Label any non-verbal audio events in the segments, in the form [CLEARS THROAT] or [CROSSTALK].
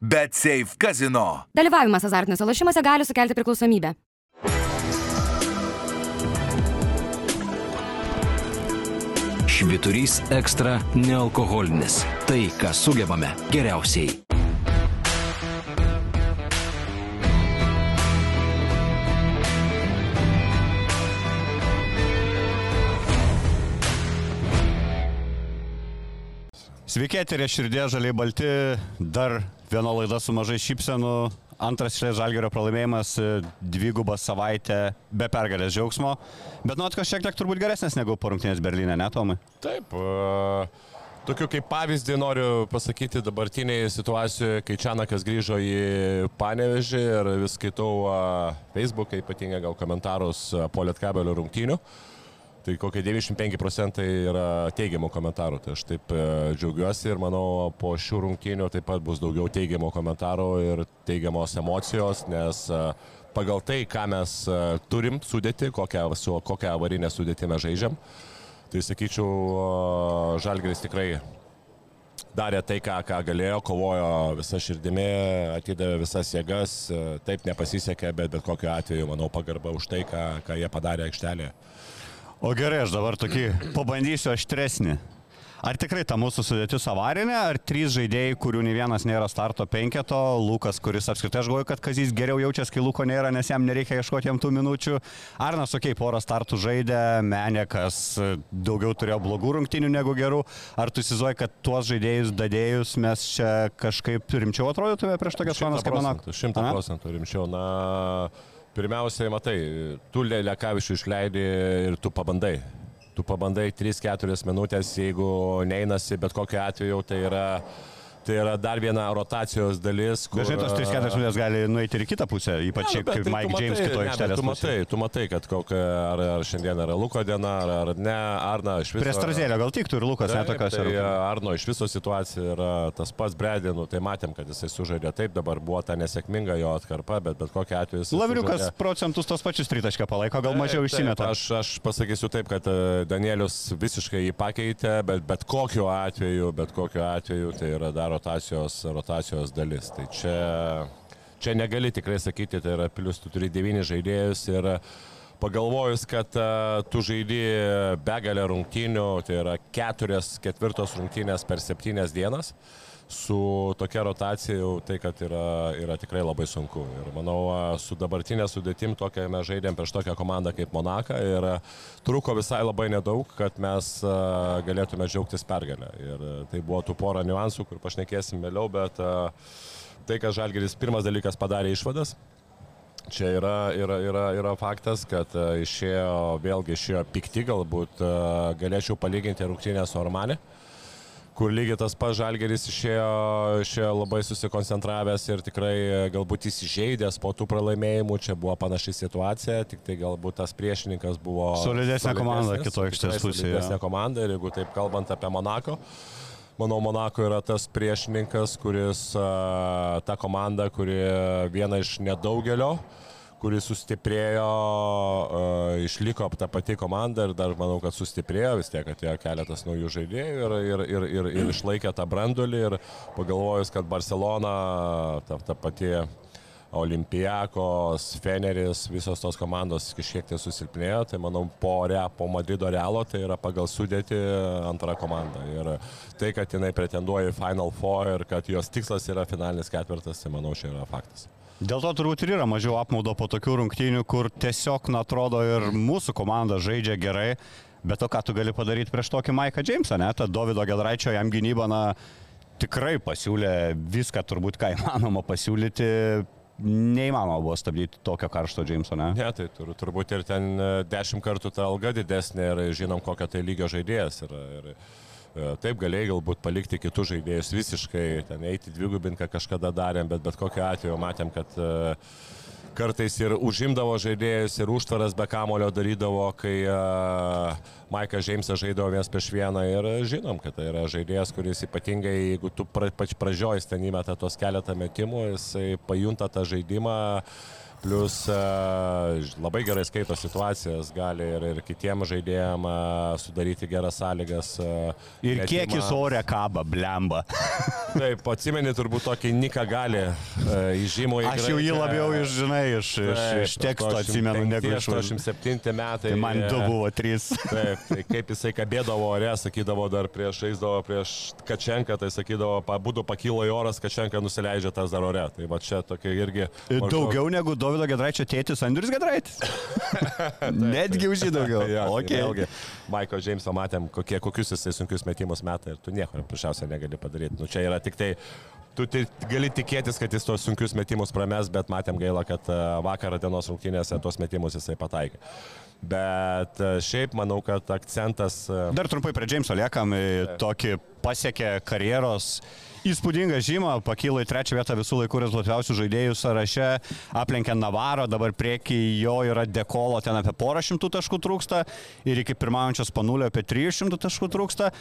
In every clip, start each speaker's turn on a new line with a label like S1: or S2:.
S1: Bet Safe Casino.
S2: Dalyvavimas azartiniuose lošimuose gali sukelti priklausomybę.
S3: Šviturys ekstra nealkoholinis. Tai, ką sugebame geriausiai.
S4: Sveiki, eterė širdė, žaliai balti, dar viena laida su mažai šypsenų, antras šlės žalgerio pralaimėjimas, dvigubą savaitę be pergalės džiaugsmo, bet nuotkas šiek tiek turbūt geresnės negu porungtinės Berlyne, ne Tomai?
S5: Taip, uh, tokiu kaip pavyzdį noriu pasakyti dabartiniai situacijoje, kai Čianakas grįžo į Panevežį ir vis skaitau uh, Facebook'e, ypatingai gal komentarus uh, po Lietkabelio rungtynių. Uh, Tai kokie 95 procentai yra teigiamų komentarų. Tai aš taip e, džiaugiuosi ir manau, po šių rungtynių taip pat bus daugiau teigiamų komentarų ir teigiamos emocijos, nes e, pagal tai, ką mes e, turim sudėti, kokią, su kokią avarinę sudėtį mes žaidžiam, tai sakyčiau, Žalgris tikrai darė tai, ką, ką galėjo, kovojo visą širdimi, atidavė visas jėgas, taip nepasisekė, bet bet kokiu atveju, manau, pagarba už tai, ką, ką jie padarė aikštelėje.
S4: O gerai, aš dabar tokį pabandysiu aštresnį. Ar tikrai ta mūsų sudėtis avarinė, ar trys žaidėjai, kurių nei vienas nėra starto penketo, Lukas, kuris apskritai aš galvoju, kad Kazys geriau jaučiasi, kai Luko nėra, nes jam nereikia ieškoti jam tų minučių. Arnas, okei, okay, porą startų žaidė, Menekas daugiau turėjo blogų rungtinių negu gerų. Ar tu įsivaizduoji, kad tuos žaidėjus dadėjus mes čia kažkaip rimčiau atrodytume prieš tokias valandas kaip Monakas?
S5: Šimta procentų rimčiau. Na, Pirmiausiai, matai, tu Lekavičių išleidai ir tu pabandai. Tu pabandai 3-4 minutės, jeigu neinasi, bet kokiu atveju tai yra Tai yra dar viena rotacijos dalis.
S4: Kur... Dažnai tos 3-4 minutės gali nueiti ir į kitą pusę, ypač nu, kaip tai Mike matai, James kitoje aikštelėje.
S5: Tu matai, tu matai, kad kokia, ar, ar šiandien yra Luko diena, ar, ar ne, Arna iš viso.
S4: Prie Strazėlio gal tiktų ir Lukas, ne tokios.
S5: Tai Arno iš viso situacija yra tas pats Bredinų, tai matėm, kad jisai sužaidė taip, dabar buvo ta nesėkminga jo atkarpa, bet bet kokia atveju.
S4: Lavriukas sužaidė... procentus tos pačius tritaškę palaiko, gal mažiau išsimeta.
S5: Aš, aš pasakysiu taip, kad e, Danielius visiškai jį pakeitė, bet bet kokiu atveju, bet kokiu atveju tai yra dar rotacijos rotacijos dalis. Tai čia, čia negali tikrai sakyti, tai yra plus tu turi devynis žaidėjus ir pagalvojus, kad uh, tu žaidži begalę rungtynių, tai yra keturias, ketvirtos rungtynės per septynias dienas. Su tokia rotacija jau tai, kad yra, yra tikrai labai sunku. Ir manau, su dabartinė sudėtim, tokia mes žaidėm prieš tokią komandą kaip Monaka ir truko visai labai nedaug, kad mes galėtume džiaugtis pergalę. Ir tai buvo tų porą niuansų, kur pašnekėsim vėliau, bet tai, kad Žalgeris pirmas dalykas padarė išvadas, Čia yra, yra, yra, yra faktas, kad išėjo, vėlgi išėjo pikti, galbūt galėčiau palyginti rungtynę su Ormanė. Uh, kur lygiai tas pats žalgeris išėjo, išėjo labai susikoncentravęs ir tikrai e, galbūt įsižeidęs po tų pralaimėjimų, čia buvo panaši situacija, tik tai galbūt tas priešininkas buvo...
S4: Solidesnė komanda kitoje aikštės pusėje.
S5: Solidesnė komanda ir jeigu taip kalbant apie Monako, manau, Monako yra tas priešininkas, kuris, ta komanda, kuri viena iš nedaugelio, uh, kuris sustiprėjo, uh, išliko ta pati komanda ir dar manau, kad sustiprėjo, vis tiek atėjo keletas naujų žaidėjų ir, ir, ir, ir, ir išlaikė tą brandulį ir pagalvojus, kad Barcelona, ta, ta pati Olimpijakos, Feneris, visos tos komandos kažkiek tai susilpnėjo, tai manau po, re, po Madrido Realo tai yra pagal sudėti antra komanda. Ir tai, kad jinai pretenduoja į Final Four ir kad jos tikslas yra finalinis ketvirtas, tai manau, čia yra faktas.
S4: Dėl to turbūt ir yra mažiau apmaudo po tokių rungtynių, kur tiesiog, na, atrodo, ir mūsų komanda žaidžia gerai, bet to, ką tu gali padaryti prieš tokį Maiką Jamesą, ne, tą Davido Gedraičio jam gynybą, na, tikrai pasiūlė viską turbūt, ką įmanoma pasiūlyti. Neįmanoma buvo stabdyti tokio karšto Jameso, ne?
S5: Ne, tai tur, turbūt ir ten e, dešimt kartų ta alga didesnė ir žinom, kokio tai lygio žaidėjas yra. Ir, E, taip galėjai galbūt palikti kitus žaidėjus visiškai, ten eiti dvigubinką kažkada darėm, bet bet kokiu atveju matėm, kad e, kartais ir užimdavo žaidėjus ir užtvaras be kamulio darydavo, kai uh, Maikas Džeimsas žaidavo vienas prieš vieną. Ir žinom, kad tai yra žaidėjas, kuris ypatingai, jeigu tu pač pradžioj ten įmeta tos keletą metimų, jisai pajunta tą žaidimą Plus e, labai gerai skaito situacijas, gali ir, ir kitiems žaidėjams e, sudaryti geras sąlygas. e,
S4: Ir kiek jis ore kaba, blemba.
S5: Taip, atsimeni turbūt tokį Niką gali įžymų į
S4: Aš jau jį labiau iš, žinai, iš, iš, iš teksto atsimenu, negu iš
S5: 87 metai.
S4: Tai man du buvo trys. [LAUGHS]
S5: Taip, tai kaip jisai kabėdavo ore, sakydavo dar prieš, eisdavo prieš Kačenką, tai sakydavo, būtų pakilo į oras, Kačenka nusileidžia tas dar ore. Tai va čia tokia irgi... maždaug-
S4: Daugiau negu Davido Gedraičio tėtis Andrius Gedraitis. [LAUGHS] Netgi už jį daugiau. [LAUGHS]
S5: Jo, tai
S4: okay.
S5: Vėlgi, Maiko Džeimso matėm, kokie, kokius jisai sunkius metimus metą ir tu nieko paprasčiausiai negali padaryti. Nu, čia yra tik tai, tu gali tikėtis, kad jis tos sunkius metimus prames, bet matėm gaila, kad e, vakar dienos rungtynėse tos metimus jisai pataikė. Bet e, šiaip manau, kad akcentas... e,
S4: Dar trumpai prie Džeimso liekam, tokį pasiekė karjeros įspūdingą žymą, pakilo į trečią vietą visų laikų rezultatyviausių žaidėjų sąraše, aplenkė Navarą, dabar prieki jo yra dekolo, ten apie porą šimtų taškų trūksta ir iki pirmaujančios panulio apie 300 taškų trūksta.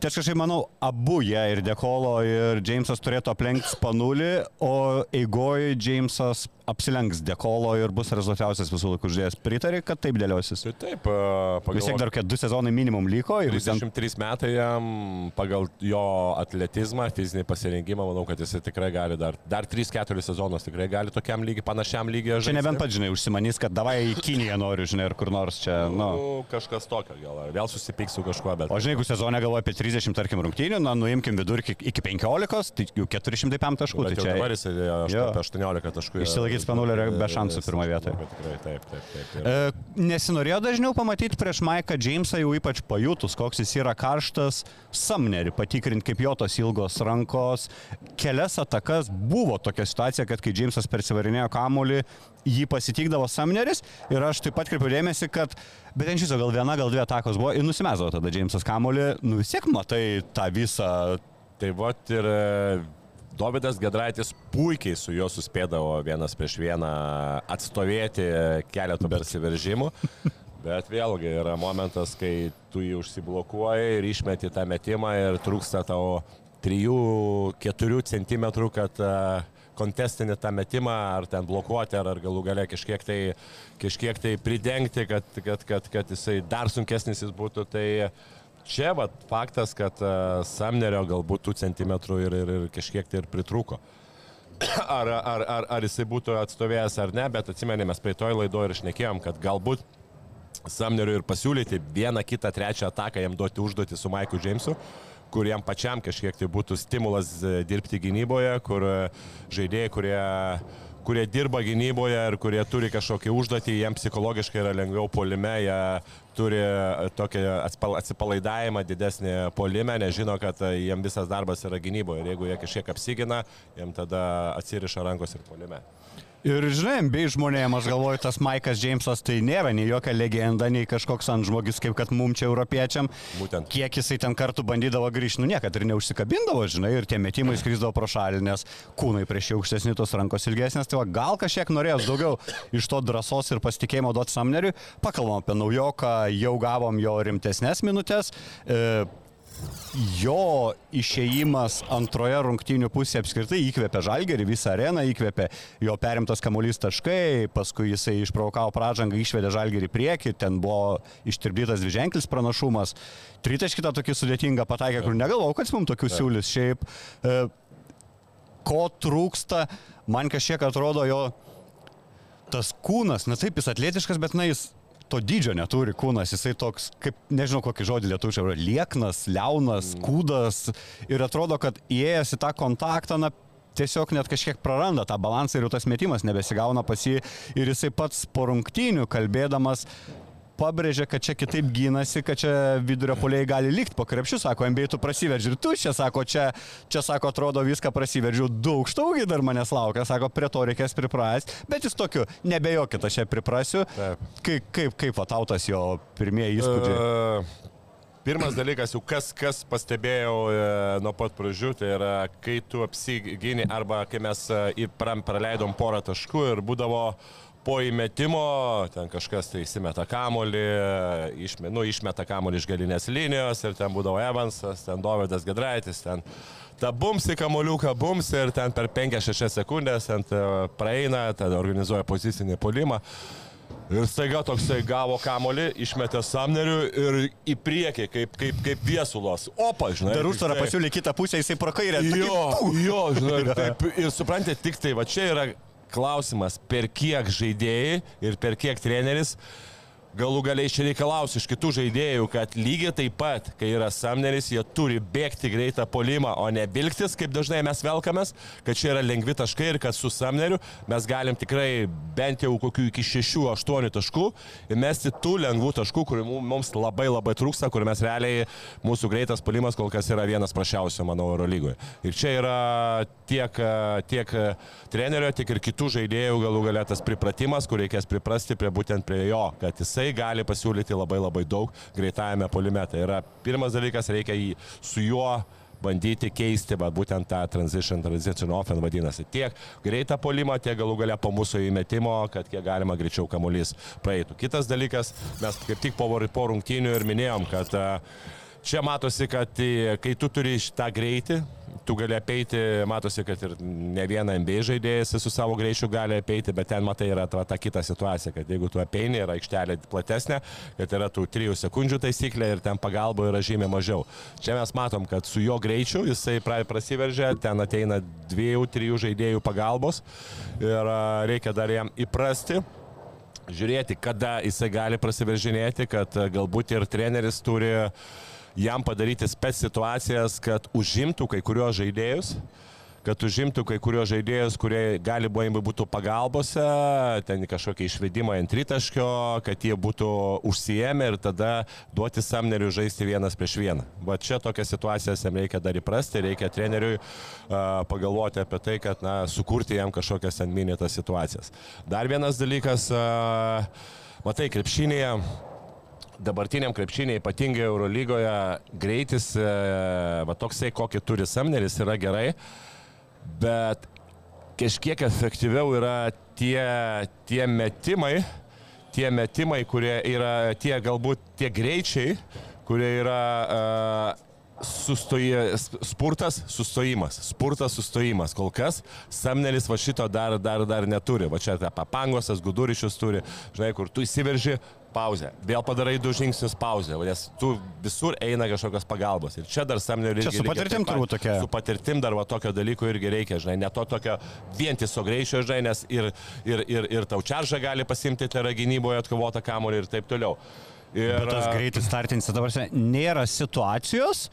S4: Tai aš kažkaip manau, abu jie ir Dekolo, ir Džeimsas turėtų aplenkti Spanulį, o eigoje Džeimsas apsilenks Dekolo ir bus rezultatyviausias visų laikų žaidėjas. Pritari, kad taip dėliosis.
S5: Tai taip, e,
S4: Vis tiek
S5: pagal...
S4: dar kokie du sezonai minimum liko ir jis ten
S5: 33 metai jam, pagal jo atletizmą, fizinį pasirinkimą, manau, kad jis tikrai gali dar, dar 3-4 sezonus tikrai gali tokiam lygiai, panašiam lygiai žaisti.
S4: Čia nebent pats, žinai, užsimanys, kad davai į Kiniją noriu, žinai, ar kur nors čia, nu.
S5: Nu, kažkas tokio gal, ar vėl susipyks su kažkuo, bet...
S4: O žinai, jeigu sezone galvoja apie 30, tarkim, rungtynių, na, nuimkim vidurkį iki 15, tai jau 405 taškų. Tai čia
S5: dabar jis apie 18 taškų.
S4: Spanulio yra be šansų pirmoje vietoje.
S5: Tikrai, taip, taip, taip. taip.
S4: E, nesinorėjo dažniau pamatyti prieš Maiką Džeimsą jau ypač pajutus, koks jis yra karštas, Samnerį patikrinti, kaip jo tos ilgos rankos. Kelias atakas buvo tokia situacija, kad kai Džeimsas persivarinėjo kamolį, jį pasitikdavo Samneris ir aš taip pat kreipiu dėmesį, kad, bet ten šis gal viena, gal dvi atakos buvo ir nusimesdavo tada Džeimsas kamolį, nu vis tiek matai tą visą
S5: Tai va ir e, Dovydas Gedraitis puikiai su juo suspėdavo vienas prieš vieną atstovėti keletų persiveržimų. Bet vėlgi yra momentas, kai tu jį užsiblokuoji ir išmeti tą metimą ir trūksta tavo 3-4 cm, kad e, kontestinį tą metimą, ar ten blokuoti, ar, ar galų gale kažkiek tai, kažkiek tai pridengti, kad, kad, kad, kad jisai dar sunkesnis jis būtų. Tai čia vat, faktas, kad uh, Samnerio galbūt tų centimetrų ir, ir, ir kažkiek tai ir pritrūko. [COUGHS] Ar, ar, ar, ar jisai būtų atstovėjęs ar ne, bet atsimenėme, mes praeitoj laidoje ir išnekėjom, kad galbūt Samneriui ir pasiūlyti vieną, kitą, trečią ataką jam duoti užduoti su Maiku Džeimsu, kur jam pačiam kažkiek tai būtų stimulas e, dirbti gynyboje, kur e, žaidėjai, kurie kurie dirba gynyboje ir kurie turi kažkokį užduotį, jiems psichologiškai yra lengviau polime, jie turi e, tokį atsipalaidavimą didesnį polime, nežino, kad jiems visas darbas yra gynyboje ir jeigu jie kažkiek apsigina, jiems tada atsiriša rankos ir polime.
S4: Ir žinai, bei žmonėms, aš galvoju, tas Maikas Džeimsas tai nėra nei jokia legenda, nei kažkoks ant žmogus, kaip kad mum čia europiečiam.
S5: Būtent.
S4: Kiek jisai ten kartų bandydavo grįžti, nu niekad ir neužsikabindavo, žinai, ir tie metimai skrisdavo pro šalį, nes kūnai prieš jį aukštesni, tos rankos ilgesnės, tai va, gal kažkiek norėjos daugiau iš to drąsos ir pasitikėjimo duoti Samneriui. Pakalbam apie naujoką, jau gavom jo rimtesnės minutės. E, jo išėjimas antroje rungtynių pusėje apskritai įkvėpė žalgerį, visą areną įkvėpė, jo perimtas kamuolys taškai, paskui jisai išprovokavo pražangą, išvedė žalgerį į priekį, ten buvo ištirpdytas dviženklis pranašumas. Tritaškitą tokį sudėtingą pataikė, kur negalvojau, kad jis mums tokių siūlys. Šiaip, e, ko trūksta, man kažkiek atrodo jo tas kūnas, na taip, jis atletiškas, bet na jis to dydžio neturi kūnas, jisai toks, kaip, nežinau kokį žodį lietuviškai, yra lieknas, liaunas, kūdas. Ir atrodo, kad įėjęs į tą kontaktą, na, tiesiog net kažkiek praranda tą balansą ir jau tas metimas nebesigauna pas jį. Ir jisai pats po rungtynių kalbėdamas pabrėžė, kad čia kitaip gynasi, kad čia vidurio poliai gali likti po krepšių, sako, MBA tu prasiverži ir tu čia, sako, čia, čia, sako, atrodo viską prasiveržiu, daug štaugiai dar manęs laukia, sako, prie to reikės priprasti, bet jis tokiu, nebejokit, aš čia priprasiu.
S5: Taip.
S4: Kaip, kaip, kaip vatautas jo pirmieji įspūdžiai?
S5: E, Pirmas dalykas, jau kas, kas pastebėjau e, nuo pat pradžių, tai yra, kai tu apsigini arba kai mes e, praleidom porą taškų ir būdavo po įmetimo, ten kažkas tai įsimeta kamolį, išme, nu, išmeta kamolį iš galinės linijos ir ten būdavo Evansas, ten Dovydas Gedraitis, ten ta bums į kamoliuką, bums ir ten per 5-6 sekundės ant e, praeina, tada organizuoja pozicinį polimą. Ir staiga toksai gavo kamolį, išmetė Samnerių ir į priekį, kaip, kaip, kaip viesulos. Opa, žinai. Tik tai-
S4: pasiūlė kitą pusę, jisai tokį
S5: Jo, jo, žinai, ir, [LAUGHS] taip, ir suprantate, tik tai va čia yra klausimas, per kiek žaidėjai ir per kiek treneris galų galiai čia reikalaus iš kitų žaidėjų, kad lygiai taip pat, kai yra Samneris, jie turi bėgti greitą polimą, o ne vilktis, kaip dažnai mes velkamės, kad čia yra lengvi taškai ir kad su Samneriu mes galim tikrai bent jau kokių iki 6-8 taškų įmesti tų lengvų taškų, kurių mum- mums labai labai trūksta, kur mes realiai mūsų greitas polimas kol kas yra vienas prašiausių, manau, Eurolygoje. Ir čia yra tiek, tiek trenerio, tiek ir kitų žaidėjų galų galę tas pripratimas, kur reikės priprasti prie būtent prie jo, kad jisai gali pasiūlyti labai labai daug greitajame polime. Tai yra pirmas dalykas, reikia jį su juo bandyti keisti, va, būtent tą transition, transition offense vadinasi. Tiek greitą polimą, tiek galų gale po mūsų įmetimo, kad kiek galima greičiau kamuolys praeitų. Kitas dalykas, mes kaip tik po, po rungtynių ir minėjom, kad a, čia matosi, kad kai tu turi šitą greitį, tu gali apeiti, matosi, kad ir ne vieną NBA žaidėjas su savo greičiu gali apeiti, bet ten matai yra ta, ta kita situacija, kad jeigu tu apeini, yra aikštelė platesnė, kad yra tų 3 sekundžių taisyklė ir ten pagalba yra žymiai mažiau. Čia mes matom, kad su jo greičiu jisai pra- prasiveržia, ten ateina 2-3 žaidėjų pagalbos ir reikia dar jam įprasti žiūrėti, kada jisai gali prasiveržinėti, kad galbūt ir treneris turi jam padaryti spec situacijas, kad užimtų kai kurios žaidėjus kad užimtų kai kurios žaidėjus, kurie gali buvo būtų pagalbose, ten kažkokie išvedimai ant tritaškio, kad jie būtų užsijėmę ir tada duoti Samneriui žaisti vienas prieš vieną. Va čia tokias situacijas jam reikia dar įprasti, reikia treneriui uh, pagalvoti apie tai, kad na, sukurti jam kažkokias ant minėtas situacijas. Dar vienas dalykas, uh, matai, krepšinėje dabartiniam krepšiniai, ypatingai Eurolygoje, greitis, e, va toksai, kokį turi Samneris, yra gerai, bet kažkiek efektyviau yra tie, tie metimai, tie metimai, kurie yra tie galbūt tie greičiai, kurie yra uh, sustoji, spurtas, sustojimas, spurtas, sustojimas. Kol kas Samnelis va šito dar, dar, dar neturi. Va čia ta papangosas, gudurišius turi, žinai, kur tu įsiverži, pauzę. Vėl padarai du žingsnius pauzę, nes tu visur eina kažkokios pagalbos. Ir čia dar Samneliui
S4: Čia su patirtim turbūt tokia.
S5: Su patirtim dar va tokio dalyko irgi reikia, žinai, ne to tokio vientiso greičio, žinai, nes ir, ir, ir, ir tau čaržą gali pasimti, tai yra gynyboje atkovota kamolį ir taip toliau. Ir,
S4: Bet tas greitis startinis, dabar nėra situacijos,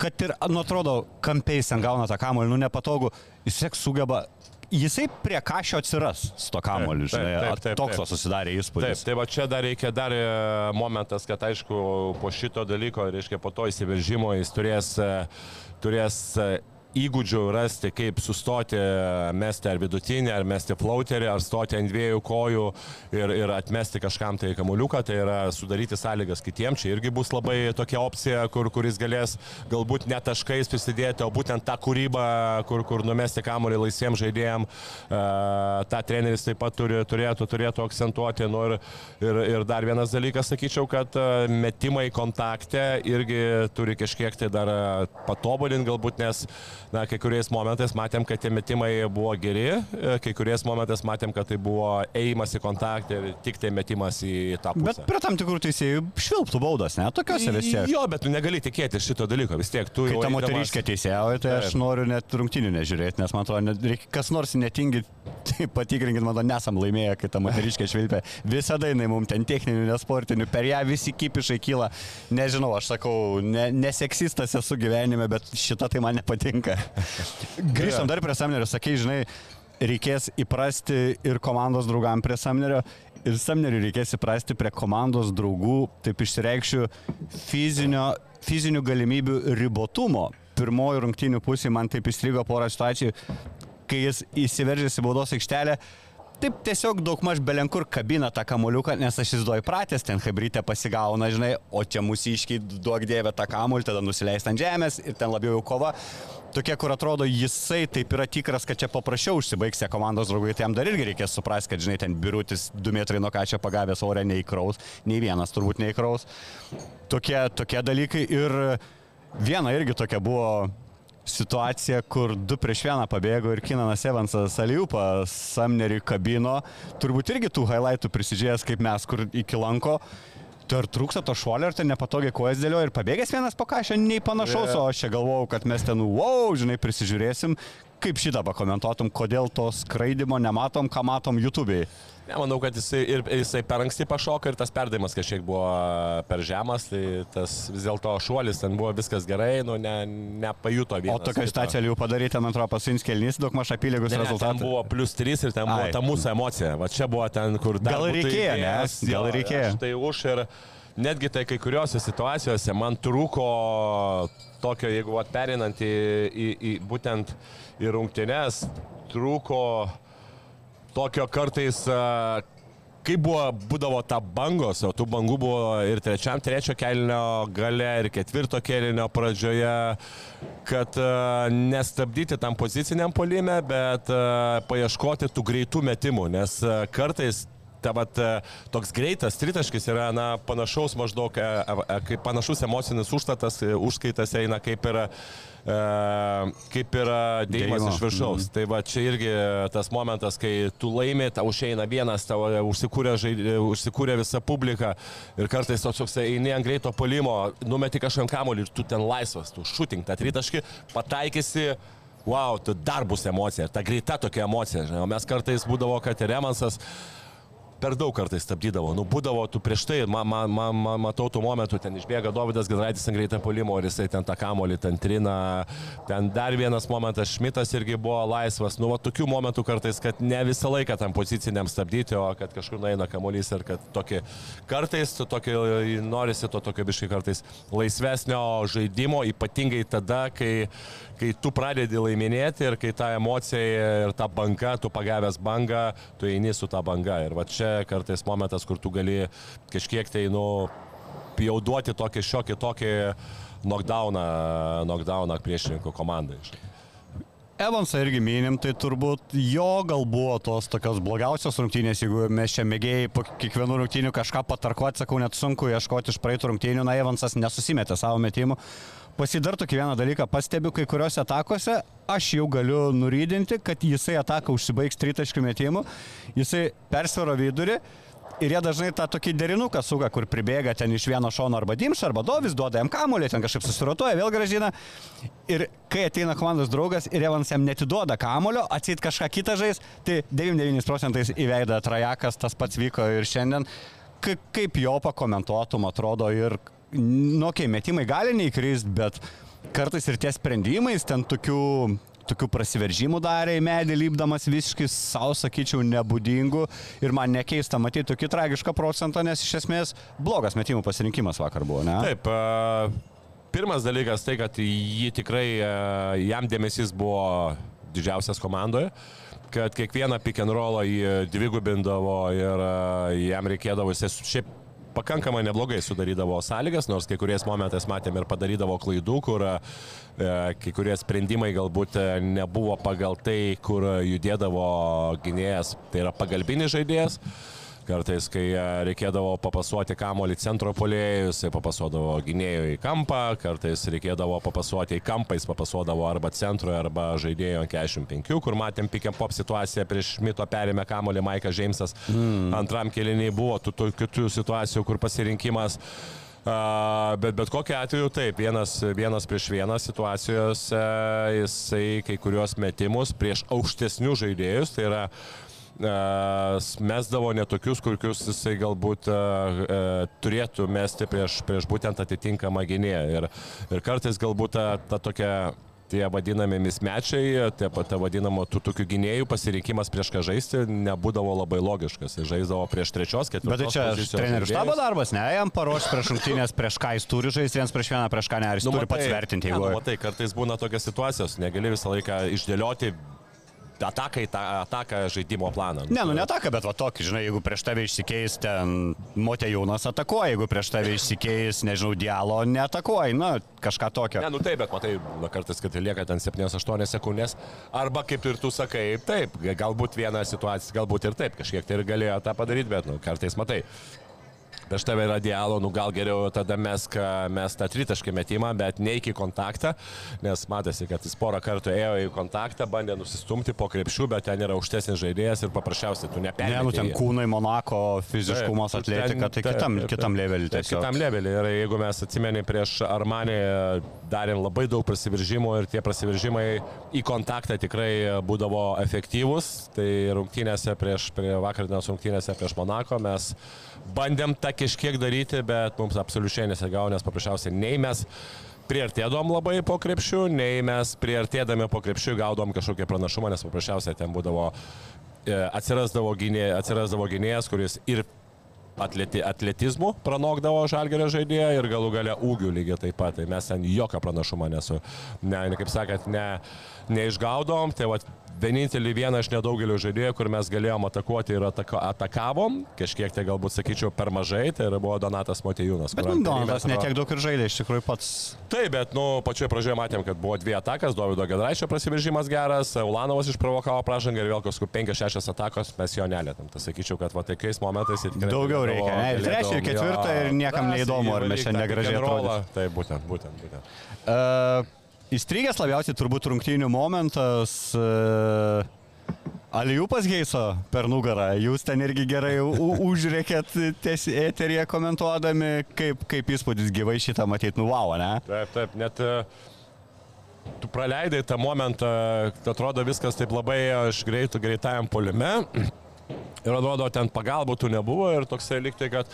S4: kad ir, nu atrodo, kampiais ten gauna tą kamolį, nu nepatogu, jis tiek sugeba, jisai prie kažio atsiras su to kamoliu,
S5: Taip,
S4: žinai,
S5: taip, taip,
S4: toks
S5: taip.
S4: susidarė
S5: Taip,
S4: įspūdis.
S5: tai va čia dar reikia dar e, momentas, kad aišku, po šito dalyko, reiškia, po to įsiveržimo jis turės, e, turės e, įgūdžių rasti, kaip sustoti, e, mesti ar vidutinį, ar mesti flauterį, ar stoti ant dviejų kojų ir, ir atmesti kažkam tai kamuliuką, tai yra sudaryti sąlygas kitiems. Čia irgi bus labai tokia opcija, kur, kuris galės galbūt ne taškais prisidėti, o būtent tą kūrybą, kur, kur numesti kamuolį laisviems žaidėjams. Ta treneris taip pat turi, turėtų, turėtų akcentuoti. Nu, ir, ir, ir dar vienas dalykas, sakyčiau, kad e, metimai kontakte irgi turi kažkiek tai dar patobulinti galbūt, nes na, kai kuriais momentais matėm, kad tie metimai buvo geri, e, kai kuriais momentais matėm, kad tai buvo ėjimas į kontaktą ir tik tai metimas į tą pusę.
S4: Bet prie tam tikrų teisėjų švilptų baudas, ne? Tokiuose vis tiek.
S5: Jo, bet tu negali tikėti šito dalyko, vis tiek tu
S4: Kai ta moteriškė teisėjauja, tai aš noriu net rungtinių nežiūrėti, nes man atrodo, net kas nors netingi, [LAUGHS] tai patikrinkit, man atrodo, nesam laimėję, kai ta moteriškė švilpia. Visada jinai mums ten techninių, nesportinių, per ją visi kipišai kyla. Nežinau, aš sakau, ne, neseksistas esu gyvenime, bet šita tai man nepatinka. [LAUGHS] Grįžtam dar prie Samnerio, sakai, žinai, reikės įprasti ir komandos draugam prie Samnerio. Ir Samneriui reikės įprasti prie komandos draugų, taip išsireikščiau, fizinio, fizinių galimybių ribotumo. Pirmoji rungtinių pusė man taip įstrigo porą situacijų, kai jis įsiveržėsi baudos aikštelę. Taip tiesiog daugmaž belenkur kabina tą kamoliuką, nes aš įsivaizduoju pratęs, ten hebrytė pasigauna, žinai, o čia mūsiškiai duok dievę tą kamolį, tada nusileista ant žemės ir ten labiau jau kova. Tokie, kur atrodo, jisai taip yra tikras, kad čia paprasčiau užsibaigs tie komandos draugai, tai jam dar irgi reikės suprasti, kad, žinai, ten birutis du metrai nuo ką čia pagavęs ore neįkraus, nei vienas turbūt neįkraus. Tokie, tokie dalykai ir viena irgi tokia buvo situacija, kur du prieš vieną pabėgo ir Kinanas Evansas Aliupą Samnerį kabino. Turbūt irgi tų highlightų prisižiūrėjęs kaip mes, kur iki lanko. Tu ar trūksta to šuolio, ar ten nepatogiai kojas dėlio ir pabėgęs vienas po kažką, nei panašaus,
S5: Jo.
S4: o aš čia galvojau, kad mes ten, wow, žinai, prisižiūrėsim. Kaip šitą pakomentuotum, kodėl to skraidimo nematom, ką matom YouTube'ai?
S5: Ne, manau, kad jisai, ir, jisai per anksti pašoka ir tas perdavimas kažkiek buvo per žemas, tai tas vis dėlto šuolis ten buvo viskas gerai, nu ne, nepajuto
S4: O
S5: vienas.
S4: tokia situacija jau padaryti, man atrodo, pasims kelnys, daug maž apylygus
S5: Ne, ne, ten
S4: rezultatas.
S5: buvo plus 3 ir ten buvo
S4: Ai.
S5: ta mūsų emocija. Va čia buvo ten, kur dar
S4: Gal reikėjo, ne?
S5: įdėjęs,
S4: Gal
S5: jo,
S4: reikėjo.
S5: Tai už ir netgi tai kai kuriuose situacijose man trūko tokio, jeigu vat, perinant į, į, į būtent į rungtynes, trūko tokio kartais kaip buvo, būdavo ta bangos, o tų bangų buvo ir trečiam, trečio kelnio gale, ir ketvirto kelnio pradžioje, kad nestabdyti tam poziciniam polime, bet paieškoti tų greitų metimų, nes kartais ta, vat, a, toks greitas tritaškis yra na, panašaus maždaug, a, a, kaip panašus emocinis užstatas, a, užskaitas eina kaip ir, kaip ir dėjimas iš viršaus. Tai va čia irgi tas momentas, kai tu laimi, tau užeina vienas, tau e, užsikūrė, užsikūrė visa publika ir kartais toks eini ant greito polimo, numeti kažkam kamolį ir tu ten laisvas, tu šuting tą tritaškį, pataikysi. Wow, tu dar bus emocija, ta greita tokia emocija. Žinai. O mes kartais būdavo, kad ir Remansas per daug kartais stabdydavo. Nu, būdavo, tu prieš tai, man, man, man, man matau tų momentų, ten išbėga Davidas Gadraitis ant greitą polimo ir jisai ten tą kamolį, ten trina. Ten dar vienas momentas, Šmitas irgi buvo laisvas. Nu, va, tokių momentų kartais, kad ne visą laiką tam poziciniam stabdyti, o kad kažkur nueina kamolys ir kad tokį, kartais tokį, norisi to tokio biškai kartais laisvesnio žaidimo, ypatingai tada, kai, kai tu pradedi laiminėti ir kai ta emocija ir ta banga, tu pagavęs bangą, tu eini su ta banga. Ir va čia kartais momentas, kur tu gali kažkiek tai, nu, jau duoti tokį šiokį, tokį knockdowną, knockdowną priešininko komandai.
S4: Evansą irgi minim, tai turbūt jo gal buvo tos tokios blogiausios rungtynės, jeigu mes čia mėgėjai po kiekvienų rungtynių kažką patarkuoti, sakau, net sunku ieškoti iš praeitų rungtynių, na Evansas nesusimetė savo metimų. Pasidar tokį vieną dalyką, pastebiu kai kuriuose atakose, aš jau galiu nurydinti, kad jisai ataką užsibaigs tritaškių metimų, jisai persvaro vidurį ir jie dažnai tą tokį derinuką suga, kur pribėga ten iš vieno šono arba dimš, arba dovis, duoda jam kamuolį, ten kažkaip susirotuoja, vėl gražina. Ir kai ateina komandos draugas ir Evans jam netiduoda kamulio, atsit kažką kitą žais, tai 99 procentais įveida trajakas, tas pats vyko ir šiandien. Ka- Kaip jo pakomentuotum, atrodo, ir, nu, okei, okay, metimai gali neįkrist, bet kartais ir tie sprendimai, jis ten tokių, tokių prasiveržimų darė į medį, lypdamas visiškai savo, sakyčiau, nebūdingų. Ir man nekeista matyti tokį tragišką procentą, nes iš esmės blogas metimų pasirinkimas vakar buvo, ne?
S5: Taip, pirmas dalykas tai, kad jį tikrai, jam dėmesys buvo didžiausias komandoje kad kiekvieną pick and rollą jį dvigubindavo ir jam reikėdavo, jis šiaip pakankamai neblogai sudarydavo sąlygas, nors kai kuriais momentais matėm ir padarydavo klaidų, kur e, kai kurie sprendimai galbūt e, nebuvo pagal tai, kur judėdavo gynėjas, tai yra pagalbinis žaidėjas. Kartais, kai e, reikėdavo papasuoti kamolį centro polėjui, jisai papasuodavo gynėjui į kampą, kartais reikėdavo papasuoti į kampą, jis papasuodavo arba centro, arba žaidėjo ant 45, kur matėm and pop situaciją prieš Mito perėmė kamolį Maikas Džeimsas. Mm. Antram keliniai buvo tų tų kitų situacijų, kur pasirinkimas Uh, bet bet kokiu atveju taip, vienas, vienas prieš vieną situacijose jisai kai kuriuos metimus prieš aukštesnius žaidėjus, tai yra uh, mesdavo netokius, kokius jisai galbūt uh, uh, turėtų mesti prieš, prieš būtent atitinkamą gynėją. Ir, ir kartais galbūt ta, ta tokia tie vadinami mismečiai, tie ta vadinamo tų tokių gynėjų pasirinkimas prieš ką žaisti nebūdavo labai logiškas. Jis žaisdavo prieš trečios, ketvirtos.
S4: Bet tai čia trenerių štabo darbas, ne, jam paruoš prieš rungtynės, prieš ką jis turi žaisti, vienas prieš vieną, prieš ką ne, jis nu, turi pats vertinti,
S5: Ne,
S4: jeigu...
S5: nu, matai, kartais būna tokios situacijos, negali visą laiką išdėlioti ataką į tą ataką žaidimo planą.
S4: Ne, nu ne taka, bet va tokį, žinai, jeigu prieš tave išsikeis ten Motė Jaunas atakuoja, jeigu prieš tave išsikeis, nežinau, dialo neatakuoja, na, kažką tokio.
S5: Ne, nu taip, bet matai, na, kartais, kad lieka ten 7-8 sekundės. Arba kaip ir tu sakai, taip, galbūt viena situacija, galbūt ir taip, kažkiek tai ir galėjo tą padaryti, bet, nu, kartais matai. Prieš tave yra dialo, nu gal geriau tada mes, mes tą tritaškį metimą, bet ne iki kontaktą, nes matėsi, kad jis porą kartų ėjo į kontaktą, bandė nusistumti po krepšių, bet ten yra aukštesnis žaidėjas ir paprasčiausiai tu neperėjai.
S4: Ne, nu ten kūnai, Monako, fiziškumas, atletika, tai kitam, kitam levelį tiesiog.
S5: kitam levelį. Ir jeigu mes atsimenė prieš Armanį, darėm labai daug prasidiržimų ir tie prasidiržimai į kontaktą tikrai būdavo efektyvūs. Tai rungtynėse prieš, prie vakardienos rungtynėse prieš Monako mes bandėm tą kažkiek daryti, bet mums absoliučiai nesigavo, nes paprasčiausiai nei mes priartėdom labai po krepšių, nei mes priartėdami po krepšių gaudom kažkokį pranašumą, nes paprasčiausiai ten būdavo, e, atsirasdavo, gynė, atsirasdavo gynėjas, kuris ir atleti, atletizmu pranokdavo žalgerio žaidėją ir galų gale ūgių lygiai taip pat. Tai mes ten jokio pranašumo nesu, ne, ne, kaip sakant, ne, neišgaudom. Tai va, vienintelį vieną iš nedaugelio žaidėjų, kur mes galėjom atakuoti ir atako, atakavom, kažkiek tai galbūt sakyčiau per mažai, tai buvo Donatas Motejūnas.
S4: Bet Donatas netiek daug ir žaidė, iš tikrųjų pats.
S5: Taip, bet, nu, pačioje pradžioje matėm, kad buvo dvi atakas, Davido Gedraičio prasiveržimas geras, Ulanovas išprovokavo pražangą ir vėl kažkur 5-6 atakos mes jo nelėtėm. Tai sakyčiau, kad va tokiais momentais jis tikrai...
S4: Daugiau reikia, ne? Ir trečią, ir ketvirtą, ir niekam neįdomu, ar mes
S5: and rollą.
S4: atrodys.
S5: Taip, būtent, būtent. būtent.
S4: Uh, įstrigęs labiausiai turbūt rungtynių momentas. Uh, Aliupas Geiso per nugarą, jūs ten irgi gerai užrėkėt eterėje komentuodami, kaip, kaip įspūdis gyvai šitą matyti, nu wow, ne?
S5: Taip, taip, net e, tu praleidai tą momentą, atrodo viskas taip labai aš greitų, greitajam polime. [CLEARS THROAT] Ir atrodo, ten pagalbų tų nebuvo ir toksai liktai, kad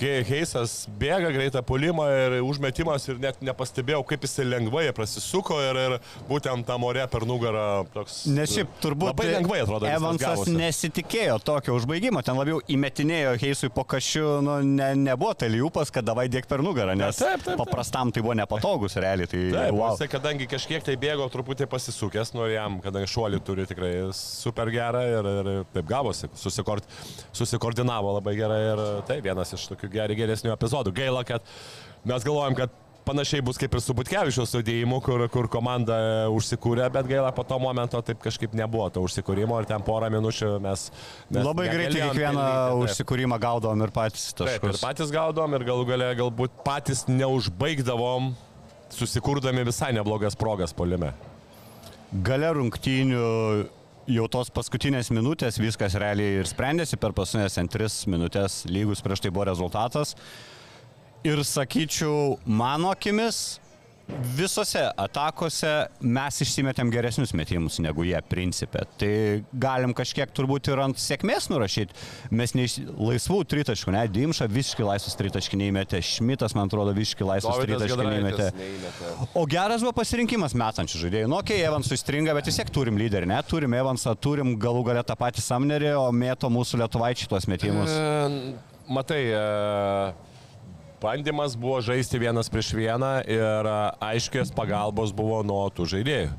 S5: Heisas bėga greitą polimą ir užmetimas ir net nepastebėjau, kaip jisai lengvai prasisuko ir, ir būtent tam ore per nugarą toks...
S4: Nes šiaip turbūt
S5: Labai lengvai atrodo.
S4: Evansas nesitikėjo tokio užbaigimo, ten labiau įmetinėjo Heisui po kašiu, nu, ne, nebuvo tai liupas, kad davai dėk per nugarą, nes
S5: Taip, taip, taip.
S4: paprastam tai buvo nepatogus realiai. Tai,
S5: Taip,
S4: wow.
S5: jisai, kadangi kažkiek tai bėgo truputį pasisukęs, nu ir jam, kadangi šuolį turi tikrai super gerą ir, ir taip gavosi, susikord, susikoordinavo labai gerai ir tai vienas iš tokių geri, geresnių epizodų. Gaila, kad mes galvojam, kad panašiai bus kaip ir su Butkevičiaus sudėjimu, kur, kur komanda užsikūrė, bet gaila, po to momento taip kažkaip nebuvo to užsikūrimo ir ten porą minučių mes... mes
S4: Labai greitai kiekvieną
S5: pelnyti,
S4: užsikūrimą gaudom ir patys
S5: Taip, ir
S4: taškus.
S5: patys gaudom ir galų gale galbūt patys neužbaigdavom, susikurdami visai neblogas progas polime.
S4: Gale rungtynių jau tos paskutinės minutės viskas realiai ir sprendėsi per paskutinės ten tris minutės lygus prieš tai buvo rezultatas. Ir sakyčiau, mano akimis, visose atakose mes išsimetėm geresnius metimus negu jie principė. Tai galim kažkiek turbūt ir ant sėkmės nurašyti. Mes neiš... laisvų tritaškų, ne, Dimša visiškai laisvas tritaškį neįmetė, Šmitas, man atrodo, visiškai laisvas tritaškį neįmetė. O geras buvo pasirinkimas metančių žaidėjų. Nu, okei, okay, Evansui stringa, bet vis tiek turim lyderį, ne? Turim Evansą, turim galų galę tą patį Samnerį, o mėto mūsų lietuvaičiai tuos metimus.
S5: E, Matai, e, bandymas buvo žaisti vienas prieš vieną ir e, aiškės pagalbos buvo nuo tų žaidėjų.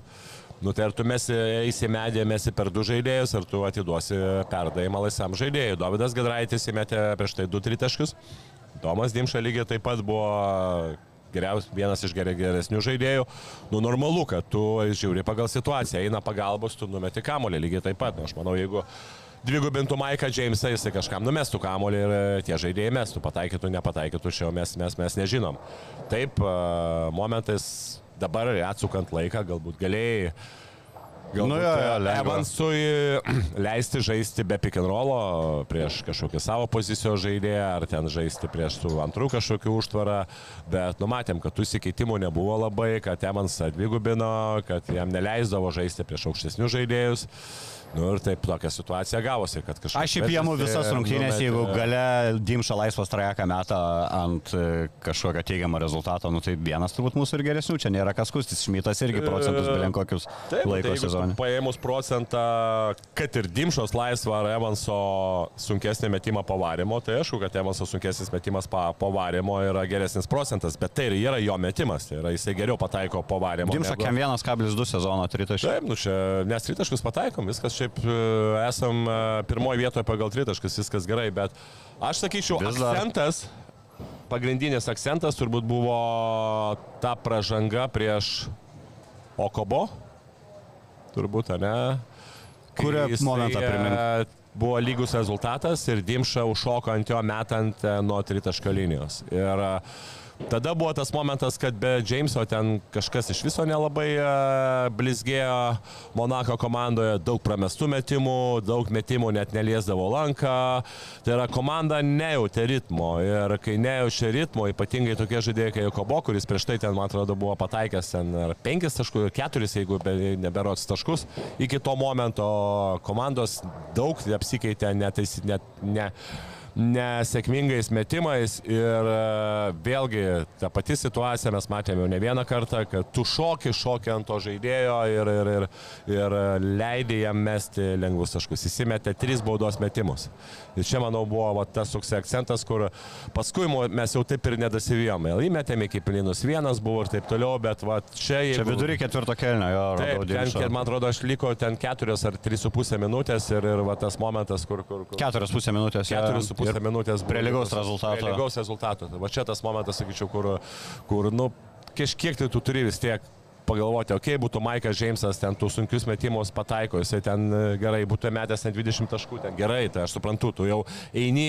S5: Nu, tai ar tu mesi eisi medį, mesi per du žaidėjus, ar tu atiduosi perdavimą laisvam žaidėjui. Davidas Gedraitis įmetė prieš tai du tritaškius. Tomas Dimša lygiai taip pat buvo geriaus, vienas iš geresnių žaidėjų. Nu, normalu, kad tu žiūri pagal situaciją, eina pagalbos, tu numeti kamolį lygiai taip pat. Nu, aš manau, jeigu dvigubintų Maiką Jamesą, jisai kažkam numestų kamolį ir e, tie žaidėjai mestų, pataikytų, nepataikytų, šio mes, mes, mes nežinom. Taip, e, momentais dabar atsukant laiką, galbūt galėjai Galbūt
S4: Nu jo, jo, lengva.
S5: Evansui [CLEARS THROAT] leisti žaisti be pick and rollo prieš kažkokį savo pozicijos žaidėją, ar ten žaisti prieš tų antrų kažkokių užtvarą, bet numatėm, kad tų įsikeitimų nebuvo labai, kad Evansą dvigubino, kad jam neleisdavo žaisti prieš aukštesnius žaidėjus. Nu ir taip tokia situacija gavosi, kad kažkas.
S4: Aš šiaip jėmu visas rungtynės, jeigu gale Dimša laisvas trajeką metą ant e, kažkokio teigiamo rezultato, nu tai vienas turbūt mūsų ir geresnių, čia nėra kas kustis, Šmitas irgi procentus belen kokius laiko
S5: tai jeigu
S4: sezonui.
S5: Paėmus procentą, kad ir Dimšos laisvą ar Evanso sunkesnį metimą pavarimo, tai aišku, kad Evanso sunkesnis metimas pa- pavarimo yra geresnis procentas, bet tai ir yra jo metimas, tai yra jisai geriau pataiko pavarimo.
S4: Dimša kem 1,2 sezono tritaškį.
S5: Taip, nu čia, nes tritaškus pataikom, viskas šiaip e, esam e, pirmoje vietoje pagal tritaškus, viskas gerai, bet aš sakyčiau,
S4: Vis dar.
S5: akcentas, pagrindinis akcentas turbūt buvo ta pražanga prieš Okobo, turbūt, ne? Jisai,
S4: momentą
S5: e,
S4: primink?
S5: buvo lygus rezultatas ir Dimša užšoko ant jo metant e, nuo tritaškio linijos. Ir e, Tada buvo tas momentas, kad be Jameso ten kažkas iš viso nelabai uh, blizgėjo Monako komandoje, daug pramestų metimų, daug metimų net neliesdavo lanką. Tai yra komanda nejautė ritmo. Ir kai nejaučia ritmo, ypatingai tokie žaidėjai kaip Kobo, kuris prieš tai ten, man atrodo, buvo pataikęs ten ar 5 taškus, 4, jeigu be, neberots taškus, iki to momento. Komandos daug apsikeitė, net, net ne, nesėkmingais metimais ir e, vėlgi ta pati situacija mes matėme jau ne vieną kartą, kad tu šoki, šoki ant to žaidėjo ir, ir, ir, ir leidai jam mesti lengvus taškus. Įsimetė tris baudos metimus. Ir čia, manau, buvo va, tas toks akcentas, kur paskui mes jau taip ir nedasivijome. Įmetėme iki plinus vienas buvo ir taip toliau, bet va, čia... Jeigu...
S4: Čia vidury ketvirto kelnio, jo.
S5: Taip, ten, man atrodo, aš liko ten keturios ar trys su pusė minutės ir, ir va, tas momentas, kur... kur, kur...
S4: Keturios pusė minutės.
S5: Keturios su pusė minutės.
S4: Prie lygaus rezultato.
S5: Prie lygaus rezultato. Va čia tas momentas, sakyčiau, kur, kur nu, kažkiek tai tu turi vis tiek pagalvoti, okei, okay, būtų Maikas Džeimsas, ten tų sunkius metimus pataiko, jisai ten e, gerai būtų metęs ten 20 taškų, ten gerai, tai aš suprantu, tu jau eini,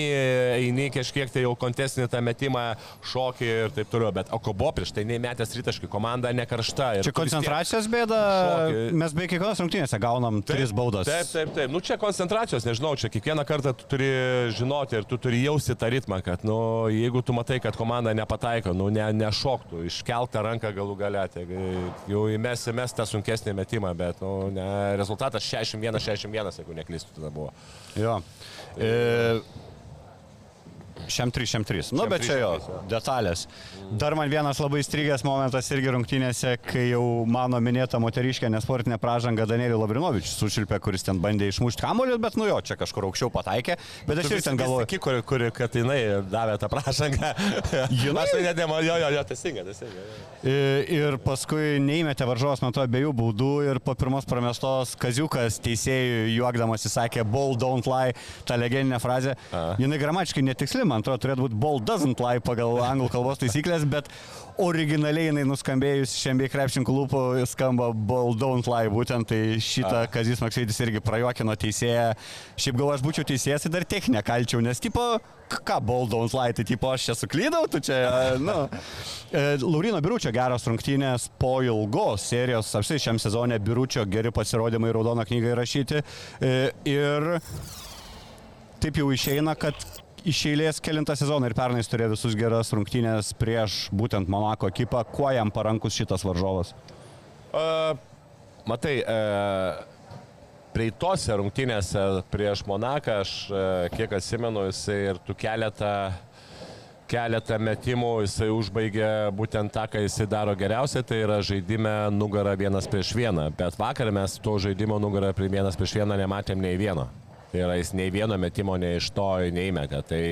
S5: eini kažkiek tai jau kontestinį tą metimą, šokį ir taip toliau, bet Okobo prieš tai neįmetęs rytaškai, komanda nekaršta.
S4: Čia koncentracijos bėda, šokį. mes beveik kiekvienos rungtynėse gaunam taip, tris baudas.
S5: Taip, taip, taip, nu čia koncentracijos, nežinau, čia kiekvieną kartą tu turi žinoti ir tu turi jausti tą ritmą, kad, nu, jeigu tu matai, kad komanda nepataiko, nu, ne, nešoktų, iškeltą ranką galų galę, tai jau įmesi mes tą sunkesnį metimą, bet nu, ne, rezultatas 61-61, jeigu neklystu, tada buvo.
S4: Jo. E, Šiam 3, šiam 3. Nu, bet čia jo, detalės. Dar man vienas labai strigęs momentas irgi rungtynėse, kai jau mano minėta moteriškė nesportinė pražanga Danielių Labrinovičius sušilpė, kuris ten bandė išmušti kamuolį, bet nu jo, čia kažkur aukščiau pataikė. Bet aš ir ten galvoju,
S5: Iki, kur, kur, kad jinai davė tą pražangą. [LAUGHS]
S4: Jinai?
S5: Aš tai nedėmau, jo, jo, jo, teisinga, teisinga.
S4: Ir paskui neįmetė varžovas man to abiejų baudų ir po pirmos pramestos Kaziukas teisėjui juokdamas įsakė ball don't lie, tą legendinę frazę. Jinai gramatiškai netiksli, man atrodo, turėtų būti ball doesn't lie pagal anglų kalbos taisyklės, bet originaliai jinai nuskambėjus šiandien krepšininkų lūpų skamba ball don't lie, būtent tai šitą Kazis Maksaidis irgi prajuokino teisėją. Šiaip gal aš būčiau teisėjas, tai dar techninę kalčiau, nes tipo, ką ball don't lie, tai tipo aš čia suklydau, tu čia, nu. Laurino Biručio geros rungtynės po ilgos serijos, apsiai šiam sezonė Biručio geri pasirodymai raudoną knygą įrašyti. E, ir taip jau išeina, kad iš eilės kilintą sezoną ir pernai jis turėjo visus geras rungtynės prieš būtent Monako ekipą. Kuo jam parankus šitas varžovas?
S5: Uh, matai, uh, prieitose rungtynėse prieš Monaką, aš uh, kiek atsimenu, jisai ir tų keletą keletą metimų jisai užbaigė būtent tą, ką jisai daro geriausiai, tai yra žaidime nugarą vienas prieš vieną. Bet vakar mes to žaidimo nugarą prie vienas prieš vieną nematėm nei vieno. Tai yra jis nei vieno metimo nei iš to neįmetė. Tai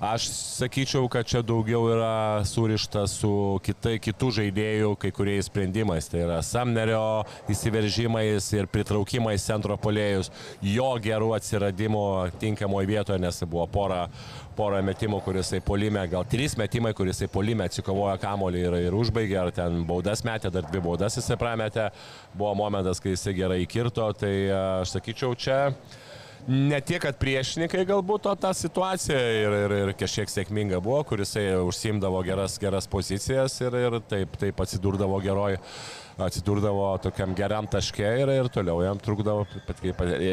S5: aš sakyčiau, kad čia daugiau yra surišta su kitai, kitų žaidėjų kai kuriais sprendimais. Tai yra Samnerio įsiveržimais ir pritraukimais centro polėjus, jo gerų atsiradimų tinkamoje vietoje, nes buvo pora, pora metimų, kurisai polime, gal trys metimai, kurisai polime atsikovojo kamolį ir, ir užbaigė, ar ten baudas metė, dar dvi baudas jisai prametė, buvo momentas, kai jisai gerai įkirto, tai aš sakyčiau, čia ne tiek, kad priešininkai galbūt to tą situaciją ir, ir, ir kažkiek sėkminga buvo, kuris užsimdavo geras, geras pozicijas ir, ir taip, taip atsidurdavo geroj atsidurdavo tokiam geram taške ir, ir toliau jam trukdavo,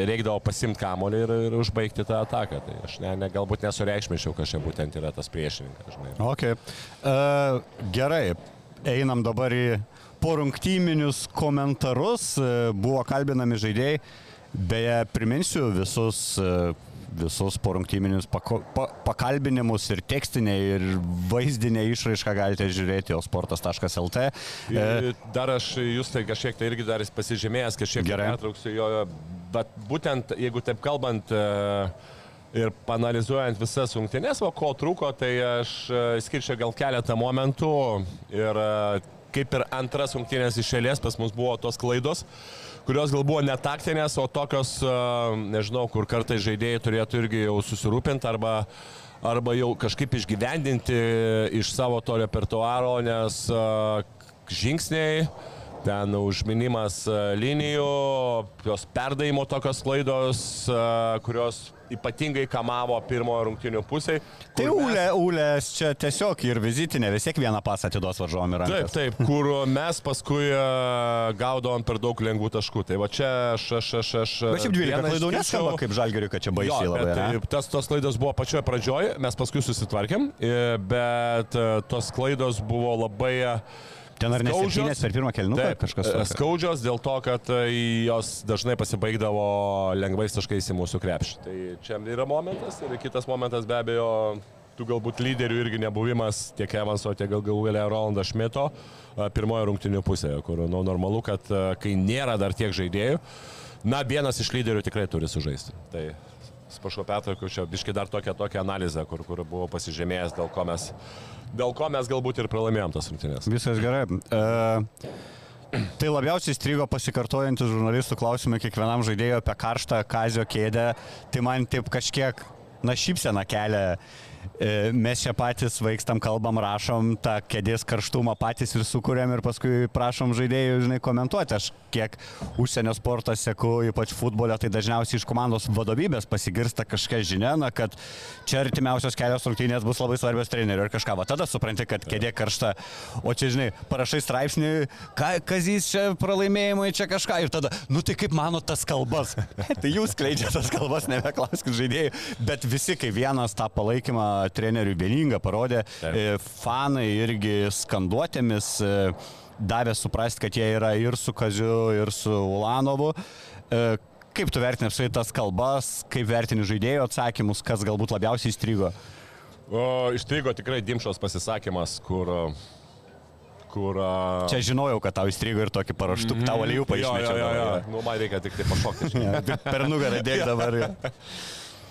S5: reikdavo pasimti kamolį ir, ir užbaigti tą ataką. Tai aš ne, ne, galbūt nesureikšmišiau, kad čia būtent yra tas priešininkas. Žinai.
S4: Okay. Uh, gerai, einam dabar į porungtyminius komentarus. Uh, buvo kalbinami žaidėjai. Beje, priminsiu visus visus porungtyminius pako, pa, pakalbinimus ir tekstinę, ir vaizdinę išraišką galite žiūrėti osportas.lt.
S5: Dar aš jūs tai kažkiek tai irgi dar pasižymėjęs, kažkiek
S4: gerai.
S5: atrauksiu jo, bet būtent jeigu taip kalbant ir panalizuojant visas rungtynės, o ko trūko, tai aš skirčiau gal keletą momentų. Ir kaip ir antras rungtynės iš eilės pas mus buvo tos klaidos kurios gal buvo netaktinės, o tokios, nežinau, kur kartais žaidėjai turėtų irgi jau susirūpinti arba, arba jau kažkaip išgyvendinti iš savo to repertuaro, nes žingsniai ten užminimas e, linijų, jos perdavimo tokios klaidos, e, kurios ypatingai kamavo pirmojo rungtinių pusėje.
S4: Tai Ūlė, Ūlės čia tiesiog ir vizitinė, vis tiek vieną pasą atiduos varžovom ir
S5: Taip, taip, kur mes paskui e, gaudavom per daug lengvų taškų. Tai va čia aš, aš, aš, aš.
S4: Bet šiaip 12
S5: vieną
S4: klaidų neskamba kaip žalgeriui, kad čia
S5: Jo,
S4: baisiai labai.
S5: bet,
S4: ne?
S5: tai, tas tos klaidos buvo pačioje pradžioje, mes paskui susitvarkėm, bet tos klaidos buvo labai e,
S4: Ten ar
S5: skaudžios.
S4: neseptynės per pirmą kelniuką kažkas tokio?
S5: Skaudžios dėl to, kad e, jos dažnai pasibaigdavo lengvais taškais į mūsų krepšį. Tai čia yra momentas ir kitas momentas be abejo, tų galbūt lyderių irgi nebuvimas tiek Evanso, tiek gal galų galia Rolando Šmito e, pirmojo rungtinių pusėje, kur nu, normalu, kad e, kai nėra dar tiek žaidėjų, na vienas iš lyderių tikrai turi sužaisti. Tai Sprašau, pertraukiau čia biškai dar tokią, tokią analizę, kur, kur buvo pasižymėjęs, dėl ko, mes, dėl ko mes galbūt ir pralaimėjom tas rungtynės.
S4: Viskas gerai. E, tai labiausiai strigo pasikartojantis žurnalistų klausimai kiekvienam žaidėjui apie karštą kazio kėdę. Tai man taip kažkiek, na, šypsena kelia. E, mes čia patys vaikstam, kalbam, rašom tą kėdės karštumą patys ir sukūrėm ir paskui prašom žaidėjų, žinai, komentuoti. Aš kiek užsienio sportą seku, ypač futbolę, tai dažniausiai iš komandos vadovybės pasigirsta kažkokia žinia, na, kad čia artimiausios kelios rungtynės bus labai svarbios trenerių ir kažką. Va tada supranti, kad kėdė karšta. O čia, žinai, parašai straipsnį, ką, kazys čia pralaimėjimai, čia kažką. Ir tada, nu tai kaip mano tas kalbas. [LAUGHS] tai jūs kleidžiate tas kalbas, nebeklauskit žaidėjų. Bet visi kaip vienas tą palaikymą treneriui vieningą parodė.
S5: Taip.
S4: E, Fanai irgi skanduotėmis e, davė suprasti, kad jie yra ir su Kaziu, ir su Ulanovu. E, Kaip tu vertini apskritai tas kalbas, kaip vertini žaidėjų atsakymus, kas galbūt labiausiai įstrigo?
S5: O, Ištrigo tikrai Dimšos pasisakymas, kur... kur
S4: Čia žinojau, kad tau įstrigo ir tokį paraštų, tau alijų
S5: Mhm. jo, jo,
S4: paaiškinčiau.
S5: jo, jo. Nu, man reikia tik tai pašokti. [LAUGHS]
S4: Per nugarą dėk [LAUGHS] dabar.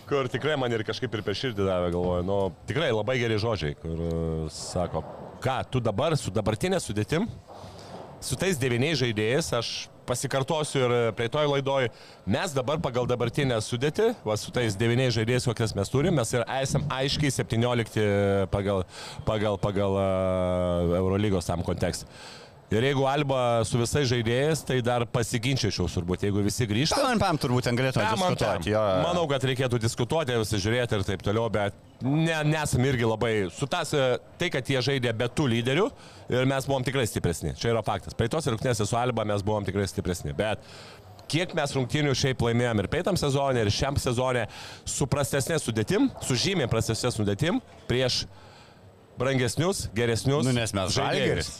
S5: Kur tikrai man ir kažkaip ir per širdį davė, galvoju, nu, tikrai labai geri žodžiai, kur e, sako, ką, tu dabar su dabartinė sudėtim, su tais devyniais žaidėjais, aš pasikartosiu ir prieitoj laidoj, mes dabar pagal dabartinę sudėtį, va, su tais devyniais žaidėjais, kokias mes turime, mes ir esame aiškiai 17 pagal, pagal, pagal uh, Eurolygos tam kontekstą. Ir jeigu Alba su visais žaidėjais, tai dar pasiginčiačiau turbūt, jeigu visi grįžta.
S4: Pam, pam, turbūt ten galėtume
S5: Pam,
S4: diskutuoti. jo.
S5: Manau, kad reikėtų diskutuoti, žiūrėti ir taip toliau, bet ne, nesam irgi labai sutas, tai, kad jie žaidė be tų lyderių ir mes buvom tikrai stipresni. Čia yra faktas. Praeitos rungtynėse su Alba mes buvom tikrai stipresni. Bet kiek mes rungtynių šiaip laimėjom ir peitam sezonė, ir šiam sezonė su prastesnė sudėtim, su žymiai prastesnė sudėtim prieš brangesnius, geresnius.
S4: Nu, nes mes
S5: žaidėjus.
S4: žalgeris.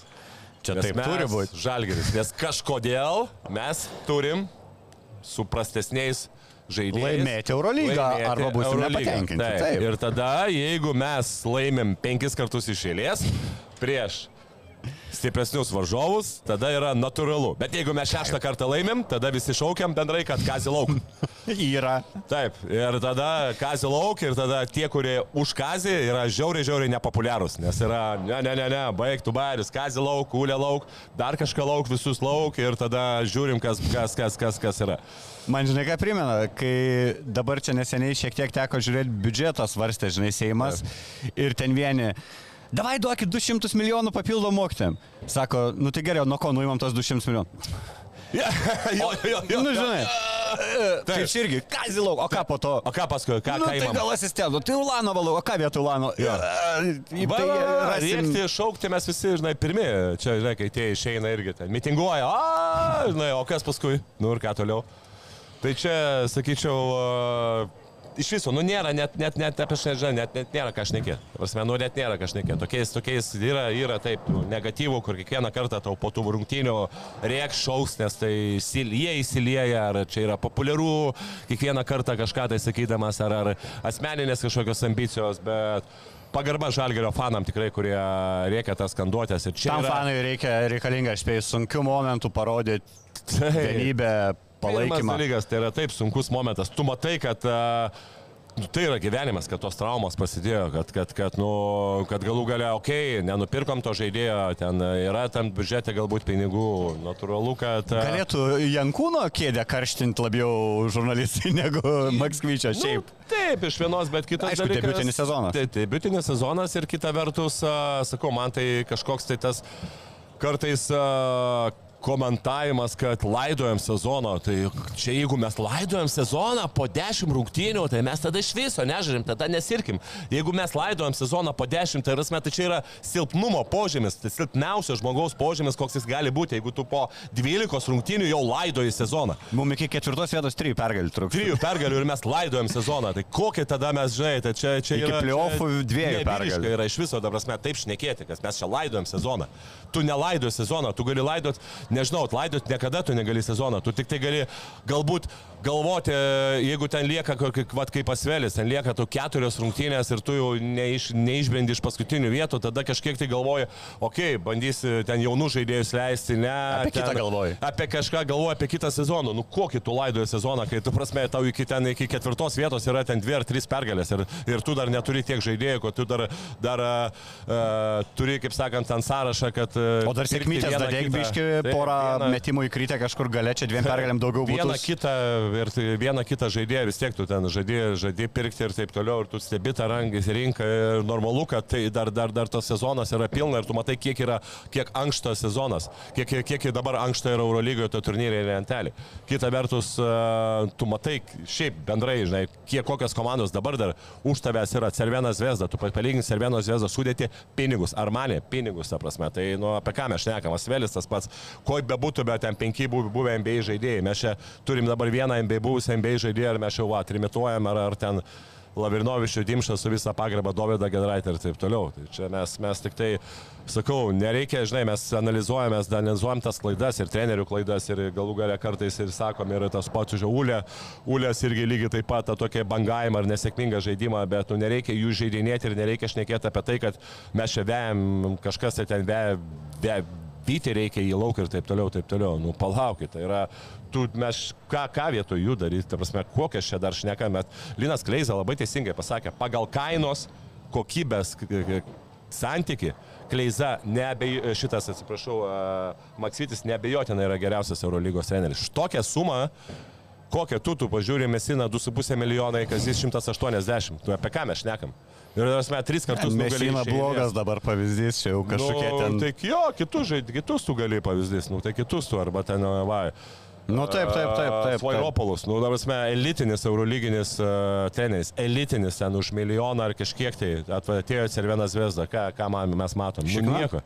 S4: Čia
S5: Nes
S4: taip
S5: mes
S4: turi būti.
S5: Žalgeris, nes kažkodėl mes turim su prastesniais žaidėjais
S4: Laimėti Eurolygą
S5: laimėti
S4: arba būsim
S5: Eurolygą.
S4: nepatenkinti.
S5: Taip.
S4: Taip.
S5: Ir tada, jeigu mes laimim penkis kartus iš eilės prieš stipresnius varžovus, tada yra natūralu. Bet jeigu mes šeštą kartą laimim, tada visi šaukiam bendrai, kad kazį lauk. [LAUGHS]
S4: Yra.
S5: Taip, ir tada kazį lauk, ir tada tie, kurie už kazį yra žiauriai, žiauriai nepopuliarūs, nes yra, ne, ne, ne, ne, baigtų bairius, kazį lauk, kūlė lauk, dar kažką lauk, visus lauk, ir tada žiūrim, kas, kas, kas, kas, kas yra.
S4: Man žinai, ką primena, kai dabar čia neseniai šiek tiek teko žiūrėti biudžeto svarstė, žinai, Seimas ir ten vieni. Davai duokit 200 milijonų papildomų mokytėm. Sako, nu tai geriau, nuo ko nuimam tos 200 milijonų. [LAUGHS]
S5: jo, jo, jo, jo.
S4: nu, žinai. Tai čia irgi, kazilau, o ką po to?
S5: O ką paskui, ką,
S4: nu,
S5: ką
S4: tai
S5: įmam?
S4: gal asistentų, tai Ulano valau, o ką vietoj Ulano?
S5: Va,
S4: Tai rasim.
S5: rėkti, šaukti mes visi, žinai, pirmi, čia, žinai, kai tie išeina irgi ten, mitinguoja, a, žinai, o kas paskui, nu ir ką toliau. Tai čia, sakyčiau, iš viso, nu nėra, net, net, net apie šią, net, net nėra ką šnekėti. Prasme, nu net nėra ką šnekėti. Tokiais, tokiais yra, yra taip nu, negatyvų, kur kiekvieną kartą tau po tų rungtynių rieks šaus, nes tai jie įsilieja, ar čia yra populiaru, kiekvieną kartą kažką tai sakydamas, ar, ar asmeninės kažkokios ambicijos, bet pagarba žalgerio fanam tikrai, kurie rėkia tas skanduotės. Ir čia
S4: Tam
S5: yra,
S4: fanui reikia reikalinga, aš spėjau, sunkių momentų parodyti vienybę, palaikymą.
S5: dalykas, tai yra taip sunkus momentas. Tu matai, kad a, nu, tai yra gyvenimas, kad tos traumos prasidėjo, kad, kad, kad, nu, kad galų gale, okei, okay, nenupirkom to žaidėjo, ten yra tam biudžete galbūt pinigų, natūralu, kad... a,
S4: Galėtų Jankūno kėdę karštinti labiau žurnalistai [LAUGHS] negu Makskvyčio šiaip.
S5: Nu, taip, iš vienos, bet kitas
S4: Aišku, debiutinis sezonas.
S5: Tai debiutinis sezonas ir kita vertus, sakau, man tai kažkoks tai tas kartais komentavimas, kad laidojam sezoną, tai čia jeigu mes laidojam sezoną po 10 rungtynių, tai mes tada iš viso nežiūrim, tada nesirkim. Jeigu mes laidojam sezoną po 10, tai, rasme, tai čia yra silpnumo požymis, tai silpniausio žmogaus požymis, koks jis gali būti, jeigu tu po 12 rungtynių jau laidoji sezoną.
S4: Mums iki ketvirtos vietos trijų pergalių truks.
S5: Trijų pergalių ir mes laidojam sezoną, tai kokie tada mes, žinai, tai čia, čia
S4: Iki
S5: yra...
S4: playoffų
S5: čia
S4: dviejų pergalių.
S5: Yra iš viso, dabar mes taip šnekėti, kad mes čia laidojam sezoną. Tu nelaidoji sezoną, tu gali laidot, nežinau, laidot niekada tu negali sezoną, tu tik tai gali galbūt galvoti, jeigu ten lieka, vat, kaip pasvelis, ten lieka tu keturios rungtynės ir tu jau neiš, neišbendi iš paskutinių vietų, tada kažkiek tai galvoji, okei, okay, bandysi ten jaunų žaidėjus leisti, ne.
S4: Apie
S5: ten,
S4: kitą galvoji.
S5: Apie kažką galvoji, apie kitą sezoną. Nu kokį tu laidoji sezoną, kai tu prasme tau iki ten, iki ketvirtos vietos yra ten dvi ar trys pergalės ir, ir tu dar neturi tiek žaidėjų, kad tu dar, dar uh, turi, kaip sakant, ant sąrašą, kad... Uh,
S4: O dar sėkmytės dadėk biški, porą metimų įkrytę kažkur gale, čia dviem pergalėm daugiau [LAUGHS] būtų.
S5: Vieną kitą, ir vieną kitą žaidėją vis tiek tu ten žaidėjai, žaidėjai pirkti ir taip toliau, ir tu stebi tą rangis rinką ir normalu, kad tai dar, dar, dar tas sezonas yra pilna ir tu matai, kiek yra, kiek ankštas sezonas, kiek, kiek dabar ankšta yra Eurolygoje to turnyrai lentelė. Kita vertus, uh, tu matai šiaip bendrai, žinai, kiek kokios komandos dabar dar už tavęs yra. Cervenas Vesda, tu palygink Cervenos Vesda sudėti pinigus, ar manė pinigus, ta prasme, tai nu, apie ką mes šnekam, Asvelis tas pats, ko bebūtų, bet ten penki bu- buvę NBA žaidėjai, mes čia turim dabar vieną NBA buvusią NBA žaidėją ir mes jau va, trimituojam ar, ar ten Lavirnovičių Dimšą su visą pagarbą Dovydą Gedraitę ir taip toliau. Tai čia mes, mes tik tai, sakau, nereikia, žinai, mes analizuojam, mes analizuojam tas klaidas ir trenerių klaidas ir galų galę kartais ir sakom, ir tas pats už Ulę. Ulės irgi lygiai taip pat tą tokį bangavimą ar nesėkmingą žaidimą, bet nu, nereikia jų žaidinėti ir nereikia šnekėti apie tai, kad mes čia vejam, kažkas tai ten veja. Ve, Vyti reikia į lauką ir taip toliau, taip toliau. Nu, palaukit, tai yra, tu, mes ką, ką vietoj jų daryti, ta prasme, kokias čia dar šnekame, Linas Kleiza labai teisingai pasakė, pagal kainos kokybės santyki, Kleiza, neabej, šitas, atsiprašau, uh, Maksytis nebejotinai yra geriausias Eurolygos treneris. Už tokią sumą, kokią tu, tu pažiūrė Mesina 2,5 milijonai, kas jis 180, tu apie ką mes šnekam? Ir mes tris kartus nugalėjome.
S4: Mesina blogas dabar pavyzdys, čia jau kažkokie
S5: nu,
S4: ten.
S5: Tai jo, kitus, kitus tu gali pavyzdys, nu, tai kitus tu, arba ten, va.
S4: Nu taip, taip, taip, taip.
S5: Svairopolus, nu, dabar mes elitinis eurolyginis uh, treneris, elitinis ten už milijoną ar kažkiek tai atėjo Cervenas Vesda, ką, ką man, mes matom. Nu,
S4: Šikna?
S5: nieko.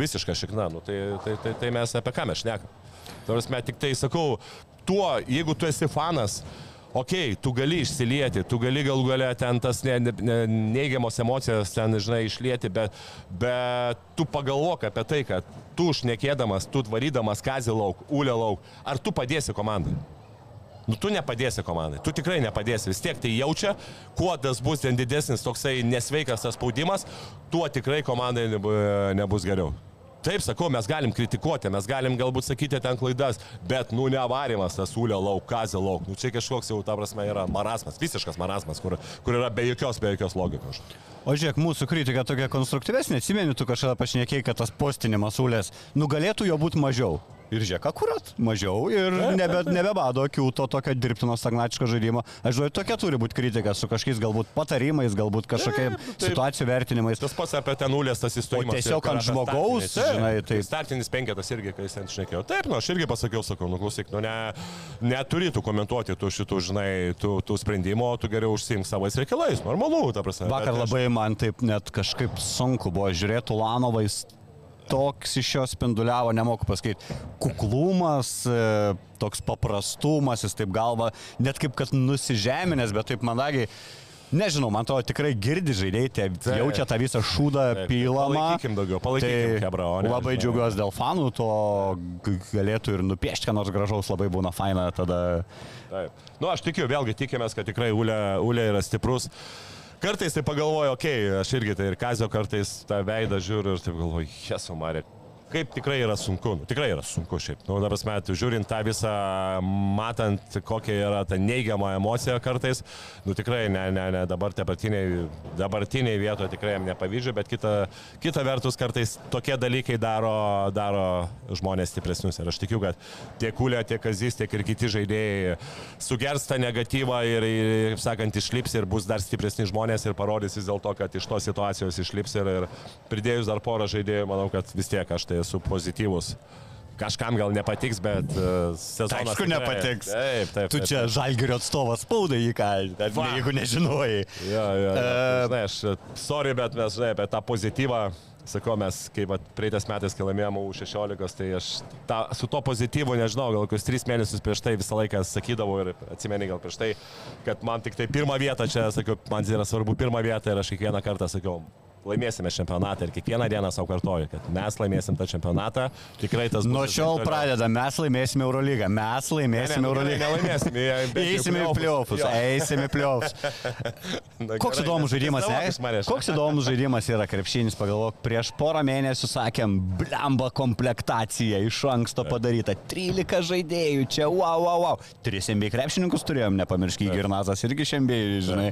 S5: Visiška šikna, nu, tai, tai, tai, tai mes apie ką mes šnekam. Tarsi, tik tai sakau, tuo, jeigu tu esi fanas, okei, okay, tu gali išsilieti, tu gali galų galę ten tas ne, ne, ne, neigiamos emocijas ten, žinai, išlieti, bet, bet tu pagalvok apie tai, kad tu užnekėdamas, tu varydamas kazį lauk, ulę lauk, ar tu padėsi komandai? Nu, tu nepadėsi komandai, tu tikrai nepadėsi, vis tiek tai jaučia, kuo tas bus ten didesnis toksai nesveikas tas spaudimas, tuo tikrai komandai nebu- nebus geriau. Taip, sakau, mes galim kritikuoti, mes galim galbūt sakyti ten klaidas, bet, nu, nevarimas tas ūlio lauk, kazė lauk, nu, čia kažkoks jau, ta prasme, yra marasmas, visiškas marasmas, kur, kur yra be jokios, be jokios logikos.
S4: O žiūrėk, mūsų kritika tokia konstruktyvesnė, atsimeni, tu kažkada pašnekėjai, kad tas postinimas ulės, nu galėtų jo būti mažiau. Ir žiūrėk, akurat, mažiau ir [LAUGHS] nebe, nebebado akių to tokio dirbtino stagnatiško žaidimo. Aš žinau, tokia turi būti kritika su kažkokiais galbūt patarimais, galbūt
S5: taip.
S4: situacijų vertinimais.
S5: Tas pats apie ten nulės tas įstojimas.
S4: Tiesiog ant žmogaus,
S5: taip,
S4: žinai,
S5: tai startinis penketas irgi, kai jis ten šnekėjo. Taip, nu, aš irgi pasakiau, sakau, nu, klausyk, nu, ne, neturėtų komentuoti tų šitų, žinai, tų, tų sprendimų, tu geriau užsimk savais reikalais, normalu, ta prasme.
S4: Vakar labai man taip net kažkaip sunku buvo žiūrėti Ulanovais. Toks iš jo spinduliavo, nemoku pasakyti, kuklumas, e, toks paprastumas, jis taip galva, net kaip kad nusižeminęs, bet taip mandagiai. Nežinau, man to tikrai girdi žaidėjai,
S5: Taip.
S4: jaučia tą visą šūdą pylamą.
S5: palaikykim daugiau, palaikykim, chebra, o ne,
S4: Labai džiaugiuosi dėl fanų, to galėtų ir nupiešti, ką nors gražaus, labai būna faina tada.
S5: Taip. Nu, aš tikiu, vėlgi tikimės, kad tikrai Ulė, Ulė yra stiprus. Kartais tai pagalvoju, okei, okay, aš irgi tai ir Kazio kartais tą veidą žiūriu ir taip galvoju, jesu Marė. Kaip tikrai yra sunku, nu, tikrai yra sunku šiaip. Nu, dabar mes žiūrint tą visą, matant, kokia yra ta neigiama emocija kartais, nu tikrai, ne, ne, ne, dabar dabartiniai, dabartiniai vietoje tikrai jam nepavydžiu, bet kita, kita vertus kartais tokie dalykai daro, daro žmonės stipresnius. Ir aš tikiu, kad tiek Kulė, tiek Kazis, tiek ir kiti žaidėjai sugers tą negatyvą ir, ir, kaip sakant, išlips ir bus dar stipresni žmonės ir parodys vis dėlto, kad iš tos situacijos išlips ir, ir pridėjus dar porą žaidėjų, manau, kad vis tiek aš tai esu pozityvus kažkam gal nepatiks, bet uh, sezonas...
S4: Aišku, nepatiks.
S5: Taip, taip.
S4: Tu
S5: taip,
S4: čia
S5: taip.
S4: žalgerio atstovas spaudai į ką,
S5: Va.
S4: jeigu nežinojai.
S5: Jo, jo, jo.
S4: E,
S5: Žinai, aš, sorry, bet mes, žinai, apie tą pozityvą, sakau, mes, kai vat, praeitais metais, kai laimėjome U16, tai aš ta, su to pozityvu, nežinau, gal kokius tris mėnesius prieš tai visą laiką sakydavau ir atsimeni gal prieš tai, kad man tik tai pirmą vietą čia, sakiau, man yra svarbu pirmą vietą ir aš kiekvieną kartą sakiau, laimėsime čempionatą ir kiekvieną dieną savo kartoju, kad mes laimėsim tą čempionatą, tikrai tas bus
S4: Nuo šiol pradeda, mes laimėsime Eurolygą, mes
S5: Ne,
S4: laimėsime
S5: ne, nu,
S4: Eurolygą.
S5: Nelaimėsim, jie- bent jau
S4: Eisime į pliovus, eisime į pliovus. [LAUGHS] Koks įdomus žaidimas, ne? Koks įdomus žaidimas yra krepšinis, pagalvok, prieš porą mėnesių sakėm, blemba komplektacija iš anksto padaryta, 13 žaidėjų, čia wow, wow, wow. Tris MB krepšininkus turėjom, nepamiršk, Girnazas irgi šiandien, žinai.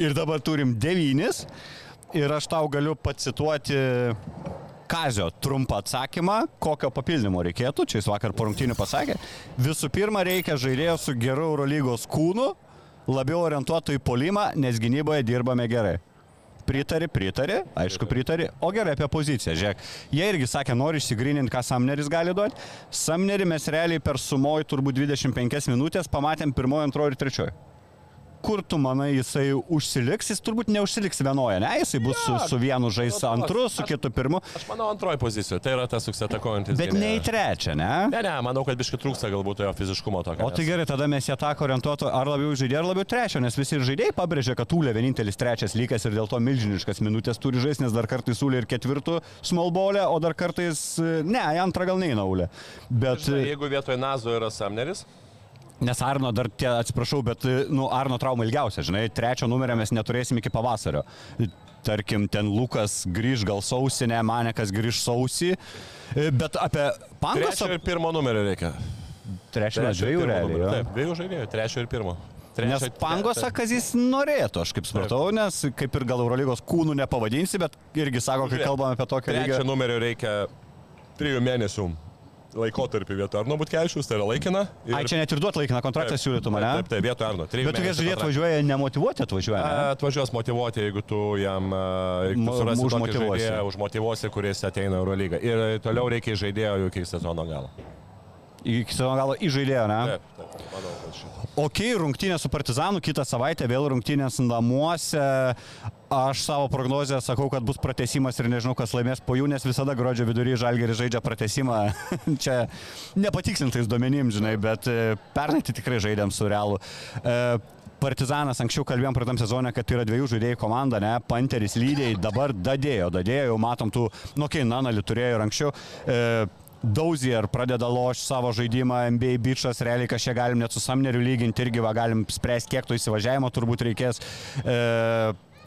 S4: Ir dabar turim devynis. Ir aš tau galiu pacituoti Kazio trumpą atsakymą, kokio papildymo reikėtų, čia jis vakar po rungtynių pasakė. Visų pirma, reikia žaidėjo su geru Eurolygos kūnu, labiau orientuotų į polimą, nes gynyboje dirbame gerai. Pritari, pritari, aišku, pritari, o gerai apie poziciją. Žiūrėk, jie irgi sakė, nori išsigryninti, ką Samneris gali duoti. Samnerį mes realiai per sumoj turbūt 25 minutės pamatėm pirmojo, antrojo ir trečiojo. Kur tu manai, jisai užsiliks, jis turbūt neužsiliks vienoje, ne? Jisai bus su, su vienu žais
S5: nu,
S4: antru, su kitu pirmu,
S5: Aš manau antroji pozicija, tai yra tas suksatakojantis.
S4: bet ne į trečią, ne?
S5: Ne, ne, manau, kad biškai trūksta galbūt jo fiziškumo tokio.
S4: O tai gerai, tada mes ją tako orientuotų ar labiau į žaidėją, ar labiau trečio, nes visi žaidėjai pabrėžia, kad Tūlė vienintelis trečias lygas ir dėl to milžiniškas minutės turi žaisti, nes dar kartais Tūlė ir ketvirtų smolbolė, o dar kartais, ne, į antrą gal neina Ūlė. Bet,
S5: Žinai, Jeigu vietoj Nazo yra Samneris,
S4: nes Arno dar, tie, atsiprašau, bet, nu, Arno trauma ilgiausia, žinai, trečio numerio mes neturėsim iki pavasario. Tarkim, ten Lukas grįž gal sausinę, Manekas grįž sausį, bet apie Pangosą...
S5: trečio ir pirmo numerio reikia.
S4: Trečio,
S5: ir
S4: dviejų realiai.
S5: Taip, dviejų žaidėjų, trečio ir pirmo.
S4: Nes
S5: Trečio-
S4: Pangosą
S5: taip.
S4: Kazis norėtų, aš kaip supratau, nes kaip ir gal Eurolygos kūnų nepavadinsi, bet irgi sako, kai kalbame apie tokią lygą.
S5: Trečio numerio reikia trijų mėnesių laikotarpį vietoj Arno Butkevičius, tai yra laikina. ir-
S4: Ai, čia net ir duot laikiną kontraktą siūlytų mane.
S5: Taip, taip, vietoj Arno.
S4: Bet žaidėjai
S5: kontraktą.
S4: atvažiuoja nemotivuoti, atvažiuoja. Ne?
S5: Atvažiuos motivuoti, jeigu tu jam tu surasi tokį
S4: užmotyvuosi.
S5: žaidėją, užmotivuosi, kuris ateina Eurolygą. Ir toliau reikia žaidėjo iki sezono galo.
S4: Iki savo galo įžaidėjo, ne?
S5: Taip, taip, manau, kad šitą.
S4: Ok, rungtynė su Partizanu, kitą savaitę vėl rungtynės namuose. Aš savo prognozę sakau, kad bus pratesimas ir nežinau, kas laimės po jų, nes visada gruodžio vidury Žalgeris žaidžia pratesimą. [LAUGHS] Čia nepatikslintais duomenim, žinai, bet e, pernai tai tikrai žaidėm su realu. E, Partizanas anksčiau kalbėjom praeitam sezonė, kad tai yra dviejų žaidėjų komanda, ne? Panteris lygiai dabar dadėjo, dadėjo, jau matom tų, nu, kai Nanali turėjo ir anksčiau. E, Dauzier pradeda lošti savo žaidimą, NBA bičias, realiai kažkiek galim net su Samneriu lyginti irgi, va, galim spręsti, kiek to įsivažiavimo turbūt reikės. E,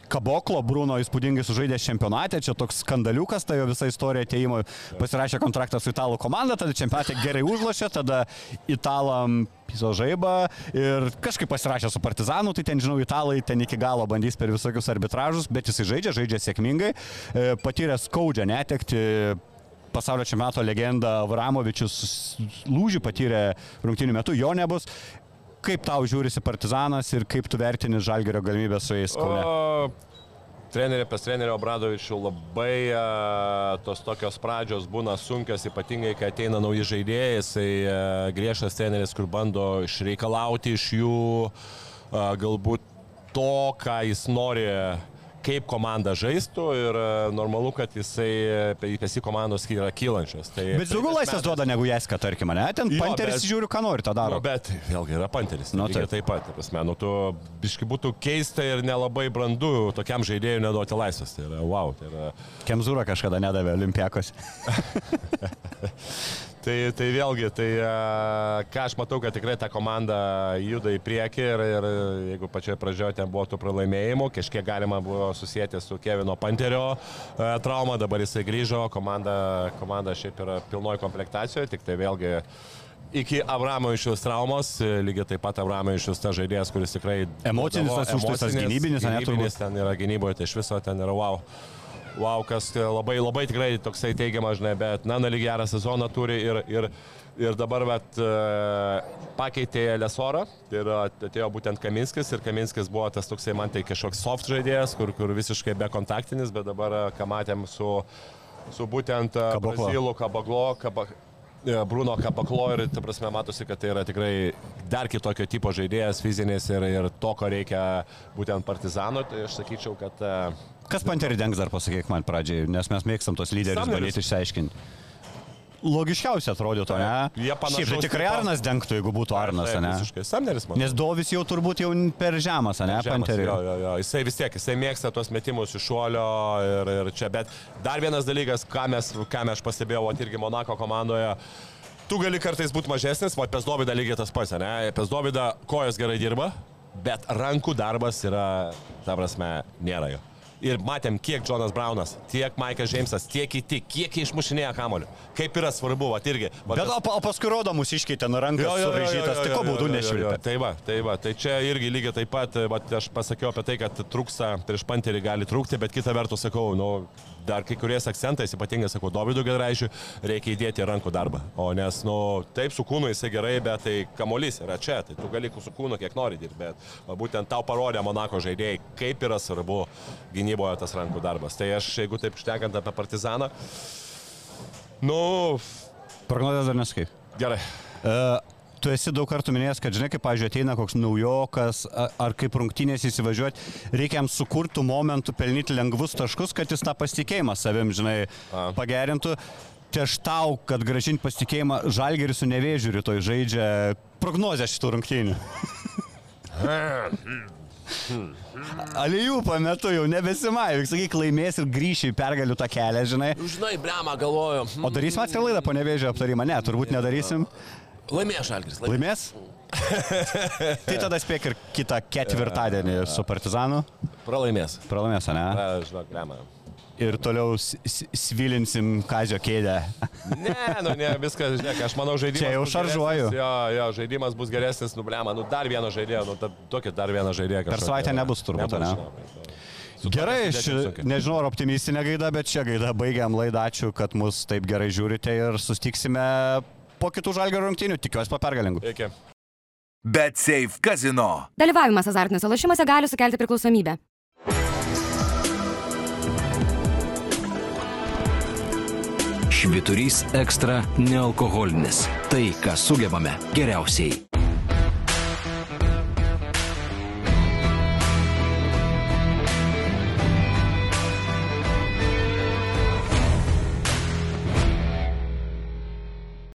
S4: Kaboklo Bruno įspūdingai sužaidė čempionate, čia toks skandaliukas, tai jo visa istorija ateimo, pasirašė kontraktą su italų komanda, tada čempionate gerai užlošė, tada italam piso žaibą ir kažkaip pasirašė su partizanu, tai ten žinau, italai ten iki galo bandys per visokius arbitražus, bet jisai žaidžia, žaidžia sėkmingai, e, patyrė skaudžią netekti pasaulio čempionato legenda Avramovičius lūžį patyrė rungtinių metų, jo nebus. Kaip tau žiūrisi partizanas ir kaip tu vertini žalgerio galimybę su jais?
S5: O, Trenerė pas trenerio Obradovičių labai a, tos tokios pradžios būna sunkios, ypatingai, kai ateina nauji žaidėjai, jisai a, griežtas treneris, kur bando išreikalauti iš jų a, galbūt to, ką jis nori kaip komanda žaistų ir a, normalu, kad jisai pesi komandos yra kylančios. Tai
S4: Bet daugiau
S5: praeitais
S4: laisvės duoda negu Jeska, tarkim, ne? Ten
S5: Jo,
S4: Panteris
S5: bet-
S4: žiūri, ką nori, tą
S5: Nu,
S4: daro.
S5: bet vėlgi yra panteris.
S4: Nu,
S5: Nu, taip. pat, prasme, nu, tu biški būtų keista ir nelabai brandu tokiam žaidėjui neduoti laisvės. Tai yra, wow, tai yra.
S4: Kemzūra kažkada nedavė olimpiakos. [LAUGHS]
S5: Tai, tai vėlgi, tai a, ką aš matau, kad tikrai ta komanda juda į priekį ir, ir jeigu pačioje pradžioje ten buvo tų pralaimėjimų, kažkiek galima buvo susijęti su Kevino Panterio a, trauma, dabar jisai grįžo, komanda, komanda šiaip yra pilnoji komplektacijoje, tik tai vėlgi iki Abramovičiaus traumos, e, lygiai taip pat Abramovičius ta žaidėjas, kuris tikrai...
S4: Emocinis tas užtaisas, gynybinis, ane, turbūt?
S5: gynybinis ten yra gynyboje, tai iš viso ten yra wow. Wow, kas labai, labai tikrai toksai teigiamas, žinai, bet Nana lyg gerą sezoną turi ir, ir, ir dabar vat, e, pakeitė Lesorą ir atėjo būtent Kaminskis ir Kaminskis buvo tas toksai man tai kažkoks soft žaidėjas, kur, kur visiškai be kontaktinis, bet dabar, e, ką matėm su, su būtent e. Brazilu, Kabaglo, Kaba, e, Bruno Kapaklo ir, ta prasme, matosi, kad tai yra tikrai dar kitokio tipo žaidėjas, fizinis ir, ir to, ko reikia būtent partizano, tai aš sakyčiau, kad... e,
S4: Kas panterį dengs dar pasakyk man pradžiai, nes mes mėgstam tos lyderius bandyti išsiaiškinti. Logiškiausia atrodytų, ne?
S5: Jie panašaus
S4: Šiaip tai tikrai
S5: tipo-
S4: Arnas dengtų, jeigu būtų Arnas, ne?
S5: Visiškai. Samneris, man.
S4: Nes Dovis jau turbūt jau per žemas, ne? Panteriui.
S5: Jo, jo, jo. Jisai vis tiek, jisai mėgsta tuos metimus iš šuolio ir, ir čia, bet dar vienas dalykas, ką, mes, ką aš pastebėjau, irgi Monako komandoje, tu gali kartais būti mažesnis, o Pesdovyda lygiai tas pats, ne? Pesdovyda kojas gerai dirba, bet rankų darbas yra, ta prasme, nėra jo. Ir matėm, kiek Jonas Braunas, tiek Maikas Džeimsas, tiek kiti, kiek jie išmušinėja kamoliu. Kaip yra svarbu, va irgi. Va,
S4: Bet o, pa- o paskui rodomus iškeitė nuo rankos suraižytas, tai ko būdu nešvilpė.
S5: Tai va, tai va, tai čia irgi lygiai taip pat, va, aš pasakiau apie tai, kad trūksta, prieš panterį gali trūkti, bet kita vertus sakau, nu, dar kai kuriais akcentais, ypatingai sakau, Dovydų Gedraižiui, reikia įdėti rankų darbą. O nes, nu, taip su kūnu jisai gerai, bet tai kamolys yra čia, tai tu gali su kūnu kiek nori dirbti, bet būtent tau parodė Monako žaidėjai, kaip yra svarbu gynyboje tas rankų darbas. Tai aš, jeigu taip štekant apie partizaną, nu,
S4: Prognozijas dar nesakai.
S5: gerai.
S4: Uh, tu esi daug kartų minėjęs, kad žinai, kaip, pažiūrėjau, ateina koks naujokas ar kaip rungtynės įsivažiuoti, reikia jam sukurtų momentų pelnyti lengvus taškus, kad jis tą pasitikėjimą savim, žinai,
S5: A.
S4: pagerintų. Tai aš tau, kad gražinti pasitikėjimą, žalgeris su nevėžiu rytoj žaidžia prognozę šitų rungtynių. [LAUGHS] Alijų pametu jau nebesimai, sakyk, laimės ir grįši į pergalių tą kelią, žinai.
S6: Nu, Žinai, brema, galvoju.
S4: O darysim atskirą laidą po nevėžio aptarimą? Ne, turbūt nedarysim.
S6: Laimėjo Šalgris. Laimėjo.
S4: Laimės? tai tada spėk ir kitą ketvirtadienį [LAUGHS] su Partizanu.
S5: Pralaimės.
S4: Pralaimės, ne?
S5: Na, žinok, brema.
S4: Ir toliau svilinsim Kazio kėdę.
S5: Ne, nu ne, viskas, žinai, aš manau, žaidimas.
S4: Čia jau šaržuoju.
S5: Jo, jo, žaidimas bus geresnis, nublema, nu dar vieną žaidėją, nu tokį dar vieną žaidėją.
S4: Per savaitę nebus turbūt,
S5: Nebus,
S4: ne?
S5: žinok, Su
S4: Gerai, ši, nežinau ar optimistinė gaida, bet šią gaidą baigiam laidą. Ačiū, kad mus taip gerai žiūrite ir sustiksime po kitų žalgerio rungtynių. Tikiuosi po pergalingų.
S5: Iki.
S1: BetSafe kazino.
S2: Dalyvavimas azartiniuose lošimuose gali sukelti priklausomybę.
S3: Šviturys ekstra nealkoholinis. Tai, ką sugebame geriausiai.